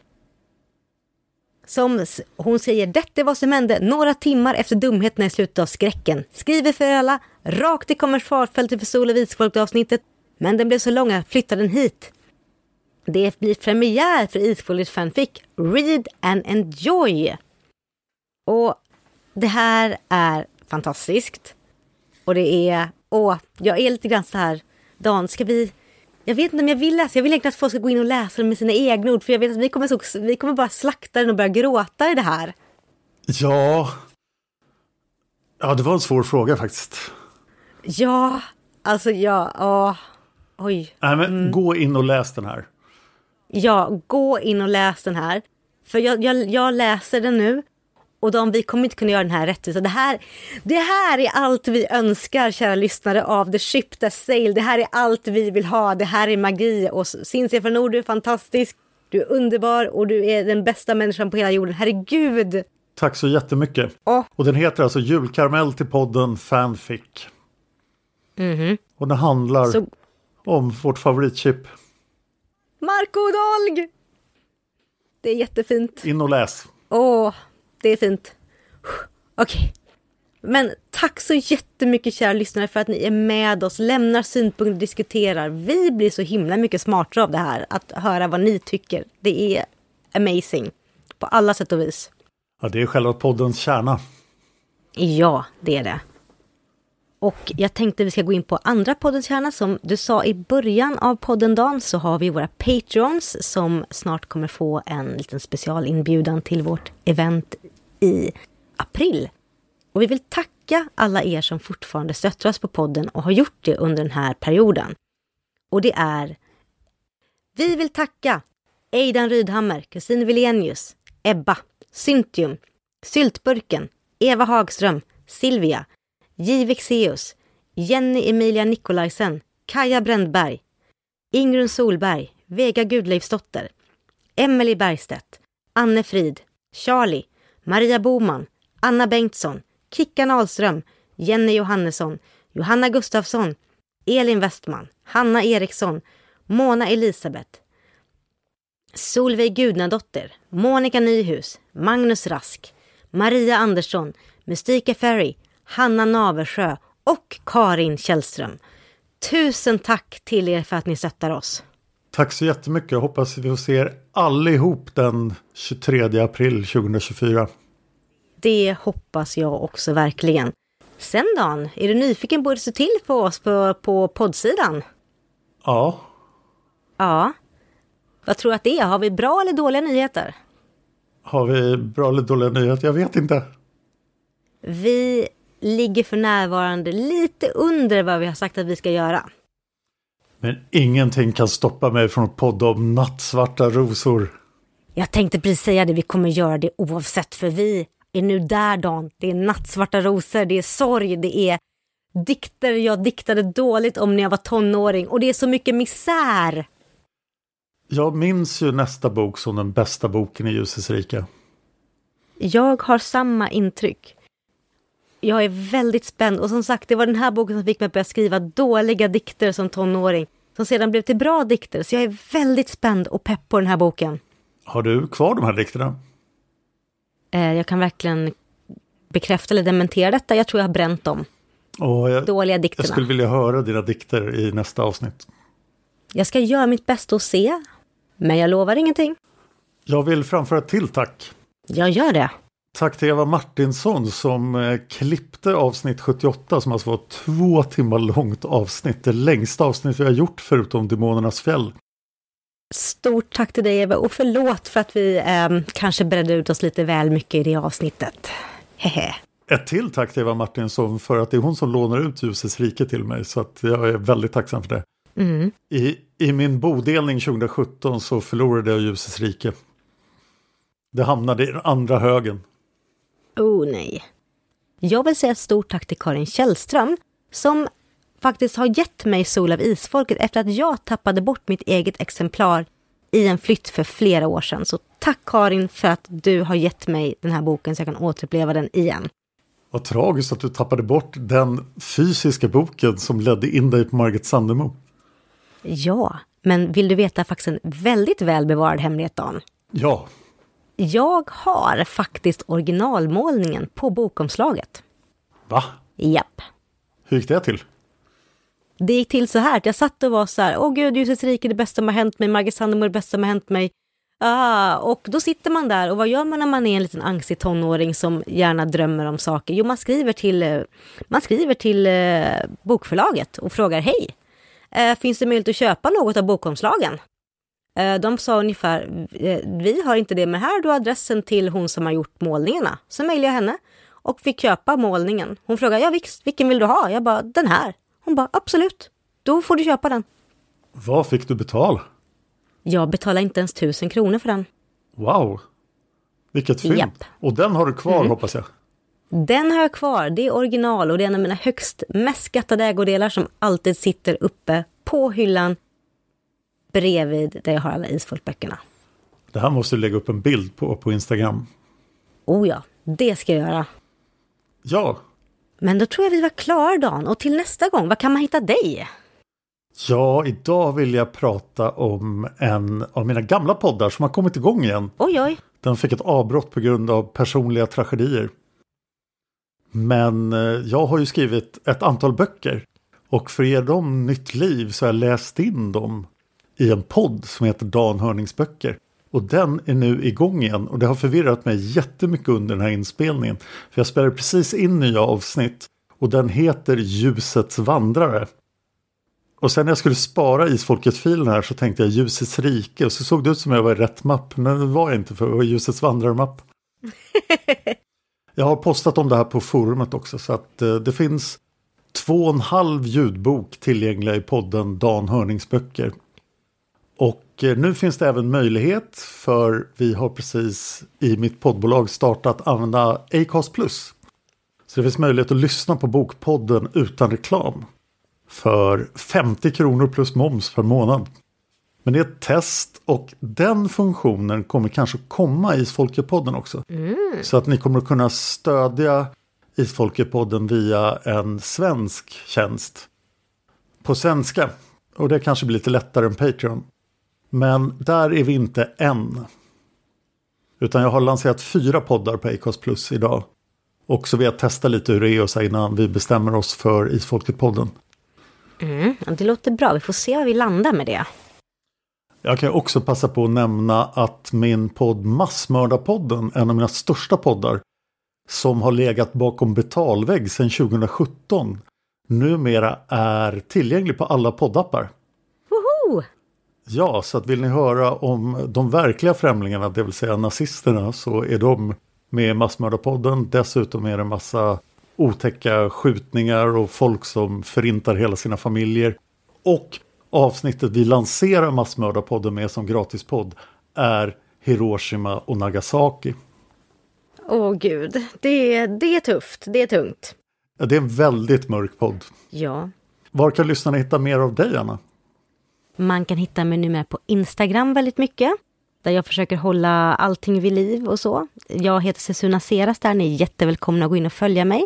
Som hon säger, detta är vad som hände några timmar efter dumheterna i slutet av skräcken. Skriver för alla, rakt i kommentarfältet för Sol och Isfolk-avsnittet. Men den blev så lång att flytta den hit. Det blir premiär för Isfolket fanfic. Read and enjoy! Och det här är fantastiskt. Och det är och jag är lite grann så här, Dan, ska vi... Jag vet inte om jag vill läsa, jag vill egentligen att folk ska gå in och läsa den med sina egna ord. För jag vet att vi kommer, så, vi kommer bara slakta den och börja gråta i det här. Ja... Ja, det var en svår fråga faktiskt. Ja, alltså ja, åh, oj. Nej, men mm. gå in och läs den här. Ja, gå in och läs den här. För jag, jag, jag läser den nu och de, vi kommer inte kunna göra den här rättvisa. Det här, det här är allt vi önskar, kära lyssnare, av The Ship That Sail. Det här är allt vi vill ha. Det här är magi. Och Cinzia från Nord, du är fantastisk. Du är underbar och du är den bästa människan på hela jorden. Herregud! Tack så jättemycket. Oh. Och den heter alltså Julkaramell till podden Fanfic. Mm -hmm. Och den handlar så... om vårt favoritchip. Marco Dolg! Det är jättefint. In och läs. Åh, oh det är fint. Okej. Okay. Men tack så jättemycket kära lyssnare för att ni är med oss, lämnar synpunkter, diskuterar. Vi blir så himla mycket smartare av det här, att höra vad ni tycker. Det är amazing på alla sätt och vis. Ja, det är själva poddens kärna. Ja, det är det. Och jag tänkte vi ska gå in på andra poddens kärna. Som du sa i början av podden Dan så har vi våra Patreons som snart kommer få en liten specialinbjudan till vårt event i april. Och vi vill tacka alla er som fortfarande stöttar oss på podden och har gjort det under den här perioden. Och det är Vi vill tacka Eidan Rydhammer, Kristin Vilenius, Ebba, Syntium, Syltburken, Eva Hagström, Silvia, J. Vexeus, Jenny Emilia Nikolajsen, Kaja Brändberg, Ingrun Solberg, Vega Gudleifsdotter, Emelie Bergstedt, Anne Frid, Charlie, Maria Boman, Anna Bengtsson, Kickan Ahlström, Jenny Johannesson, Johanna Gustafsson, Elin Westman, Hanna Eriksson, Mona Elisabeth, Solveig Gudnadotter, Monica Nyhus, Magnus Rask, Maria Andersson, Mystika Ferry, Hanna Naversjö och Karin Källström. Tusen tack till er för att ni stöttar oss. Tack så jättemycket. Jag hoppas vi får se er allihop den 23 april 2024. Det hoppas jag också verkligen. Sen Dan, är du nyfiken på hur det ser till på oss på, på poddsidan? Ja. Ja. Vad tror du att det är? Har vi bra eller dåliga nyheter? Har vi bra eller dåliga nyheter? Jag vet inte. Vi ligger för närvarande lite under vad vi har sagt att vi ska göra. Men ingenting kan stoppa mig från att podda om nattsvarta rosor. Jag tänkte precis säga det, vi kommer göra det oavsett för vi är nu där Dan. Det är nattsvarta rosor, det är sorg, det är dikter jag diktade dåligt om när jag var tonåring och det är så mycket misär. Jag minns ju nästa bok som den bästa boken i Ljusets rike. Jag har samma intryck. Jag är väldigt spänd och som sagt det var den här boken som fick mig att börja skriva dåliga dikter som tonåring. Som sedan blev till bra dikter så jag är väldigt spänd och pepp på den här boken. Har du kvar de här dikterna? Eh, jag kan verkligen bekräfta eller dementera detta. Jag tror jag har bränt dem. Och jag, Dåliga dikterna. Jag skulle vilja höra dina dikter i nästa avsnitt. Jag ska göra mitt bästa att se. Men jag lovar ingenting. Jag vill framföra ett till tack. Jag gör det. Tack till Eva Martinsson som eh, klippte avsnitt 78 som alltså var två timmar långt avsnitt. Det längsta avsnitt vi har gjort förutom Demonernas fjäll. Stort tack till dig Eva och förlåt för att vi eh, kanske bredde ut oss lite väl mycket i det avsnittet. Hehe. Ett till tack till Eva Martinsson för att det är hon som lånar ut Ljusets rike till mig så att jag är väldigt tacksam för det. Mm. I, I min bodelning 2017 så förlorade jag Ljusets rike. Det hamnade i den andra högen. Oh nej. Jag vill säga stort tack till Karin Källström som faktiskt har gett mig Sol av Isfolket efter att jag tappade bort mitt eget exemplar i en flytt för flera år sedan. Så tack Karin för att du har gett mig den här boken så jag kan återuppleva den igen. Vad tragiskt att du tappade bort den fysiska boken som ledde in dig på Margit Sandemo. Ja, men vill du veta faktiskt en väldigt välbevarad hemlighet Dan? Ja. Jag har faktiskt originalmålningen på bokomslaget. Va? Japp. Hur gick det till? Det gick till så här att jag satt och var så här, åh gud, Ljusets rike är det bästa som har hänt mig, Margit Sandemo är det bästa som har hänt mig. Ah, och då sitter man där och vad gör man när man är en liten angstig tonåring som gärna drömmer om saker? Jo, man skriver till, eh, man skriver till eh, bokförlaget och frågar hej, eh, finns det möjlighet att köpa något av bokomslagen? Eh, de sa ungefär, eh, vi har inte det, men här har du adressen till hon som har gjort målningarna. Så mejlade jag henne och fick köpa målningen. Hon frågade, ja vilken vill du ha? Jag bara, den här. Hon bara, absolut, då får du köpa den. Vad fick du betala? Jag betalar inte ens tusen kronor för den. Wow! Vilket fynd! Japp. Och den har du kvar Mm. hoppas jag? Den har jag kvar, det är original och det är en av mina högst mest skattade ägodelar som alltid sitter uppe på hyllan bredvid där jag har alla isfolkböckerna. Det här måste du lägga upp en bild på på Instagram. Oh ja, det ska jag göra. Ja, Men då tror jag vi var klara Dan och till nästa gång, var kan man hitta dig? ja, idag vill jag prata om en av mina gamla poddar som har kommit igång igen. Oj oj, Den fick ett avbrott på grund av personliga tragedier. Men eh, jag har ju skrivit ett antal böcker. Och för att ge dem nytt liv så har jag läst in dem i en podd som heter Dan Hörningsböcker. Och den är nu igång igen och det har förvirrat mig jättemycket under den här inspelningen. För jag spelade precis in nya avsnitt och den heter Ljusets vandrare. Och sen när jag skulle spara Isfolket-filen här så tänkte jag Ljusets rike och så såg det ut som jag var i rätt mapp. Men det var jag inte för det var Ljusets vandrarmapp. jag har postat om det här på forumet också så att eh, det finns två och en halv ljudbok tillgängliga i podden Dan Hörningsböcker. Och eh, nu finns det även möjlighet för vi har precis i mitt poddbolag startat använda Acast Plus. Så det finns möjlighet att lyssna på Bokpodden utan reklam. För 50 kronor plus moms per månad. Men det är ett test och den funktionen kommer kanske komma i Isfolkepodden också. Så att ni kommer att kunna stödja Isfolkepodden via en svensk tjänst. På svenska. Och det kanske blir lite lättare än Patreon. Men där är vi inte än. Utan jag har lanserat fyra poddar på Acast Plus idag. Och så vill jag testa lite hur det är och så innan vi bestämmer oss för Isfolket-podden. Mm, det låter bra, vi får se var vi landar med det. Jag kan också passa på att nämna att min podd Massmördarpodden, en av mina största poddar, som har legat bakom betalvägg sedan 2017, numera är tillgänglig på alla poddappar. Ja, så att vill ni höra om de verkliga främlingarna, det vill säga nazisterna, så är de med i Massmördarpodden. Dessutom är det massa otäcka skjutningar och folk som förintar hela sina familjer. Och avsnittet vi lanserar Massmördarpodden med som gratispodd är Hiroshima och Nagasaki. Åh gud, det, det är tufft, det är tungt. Ja, det är en väldigt mörk podd. Ja. Var kan lyssnarna hitta mer av dig, Anna? Man kan hitta mig numera på Instagram väldigt mycket. Där jag försöker hålla allting vid liv och så. Jag heter Sesuna Seras där, ni är jättevälkomna att gå in och följa mig.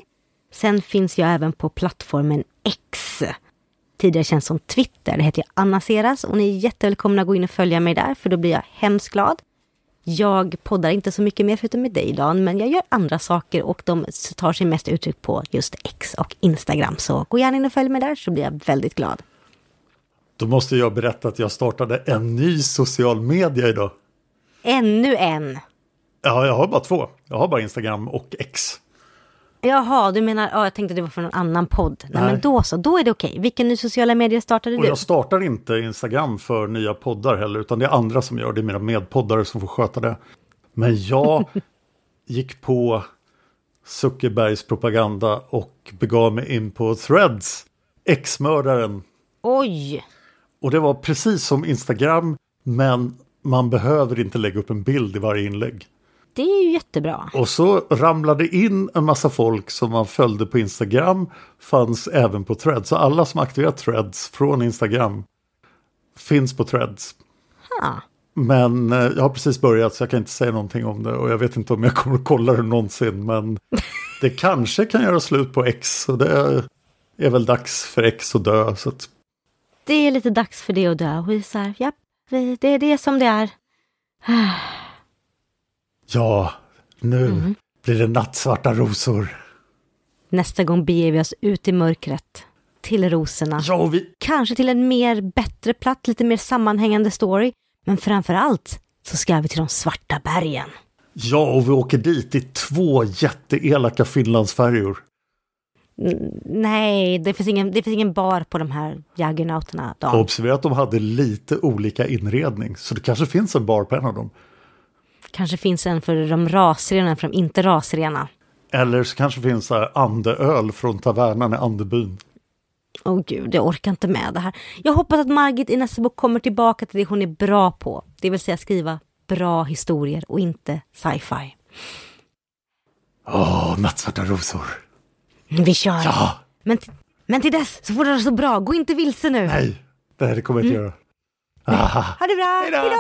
Sen finns jag även på plattformen X. Tidigare känns som Twitter, det heter jag Anna Seras och ni är jättevälkomna att gå in och följa mig där för då blir jag hemskt glad. Jag poddar inte så mycket mer förutom med dig Dan, men jag gör andra saker och de tar sig mest uttryck på just X och Instagram. Så gå gärna in och följ mig där så blir jag väldigt glad. Då måste jag berätta att jag startade en ny social media idag. Ännu en! Ja, jag har bara två. Jag har bara Instagram och X. Jaha, du menar, ja, jag tänkte det var från en annan podd. Nej, Nej. men då så, då är det okej. Vilken ny sociala medier startade Och du? jag startar inte Instagram för nya poddar heller, utan det är andra som gör det. Det är mina medpoddare som får sköta det. Men jag gick på Zuckerbergs propaganda och begav mig in på Threads, X-mördaren. Oj! Och det var precis som Instagram, men man behöver inte lägga upp en bild i varje inlägg. Det är ju jättebra. Och så ramlade in en massa folk som man följde på Instagram, fanns även på Threads. Så alla som aktiverat Threads från Instagram finns på Threads. Ha. Men eh, jag har precis börjat så jag kan inte säga någonting om det och jag vet inte om jag kommer att kolla det någonsin. Men det kanske kan göra slut på X och det är väl dags för X att dö. Så att, Det är lite dags för det att dö. Och vi så här, vi- det är det som det är. ja, nu blir det nattsvarta rosor. Nästa gång beger vi oss ut i mörkret. Till rosorna. Ja, vi, Kanske till en mer bättre plats, lite mer sammanhängande story. Men framför allt så ska vi till de svarta bergen. ja, och vi åker dit i två jätteelaka Finlandsfärjor. Nej, det finns ingen, det finns ingen bar på de här jaggernauterna. Observera att de hade lite olika inredning, så det kanske finns en bar på en av dem. Kanske finns en för de rasrena, en för de inte rasrena. Eller så kanske finns så här andeöl från tavernan i Andebyn. Åh gud, jag orkar inte med det här. Jag hoppas att Margit i nästa bok kommer tillbaka till det hon är bra på. Det vill säga skriva bra historier och inte sci-fi. Åh, nattsvarta rosor. Vi kör! Ja, Men, men till dess så får det vara så bra. Gå inte vilse nu. nej, det här kommer jag inte göra. Aha. Ha det bra! Hejdå. Hejdå!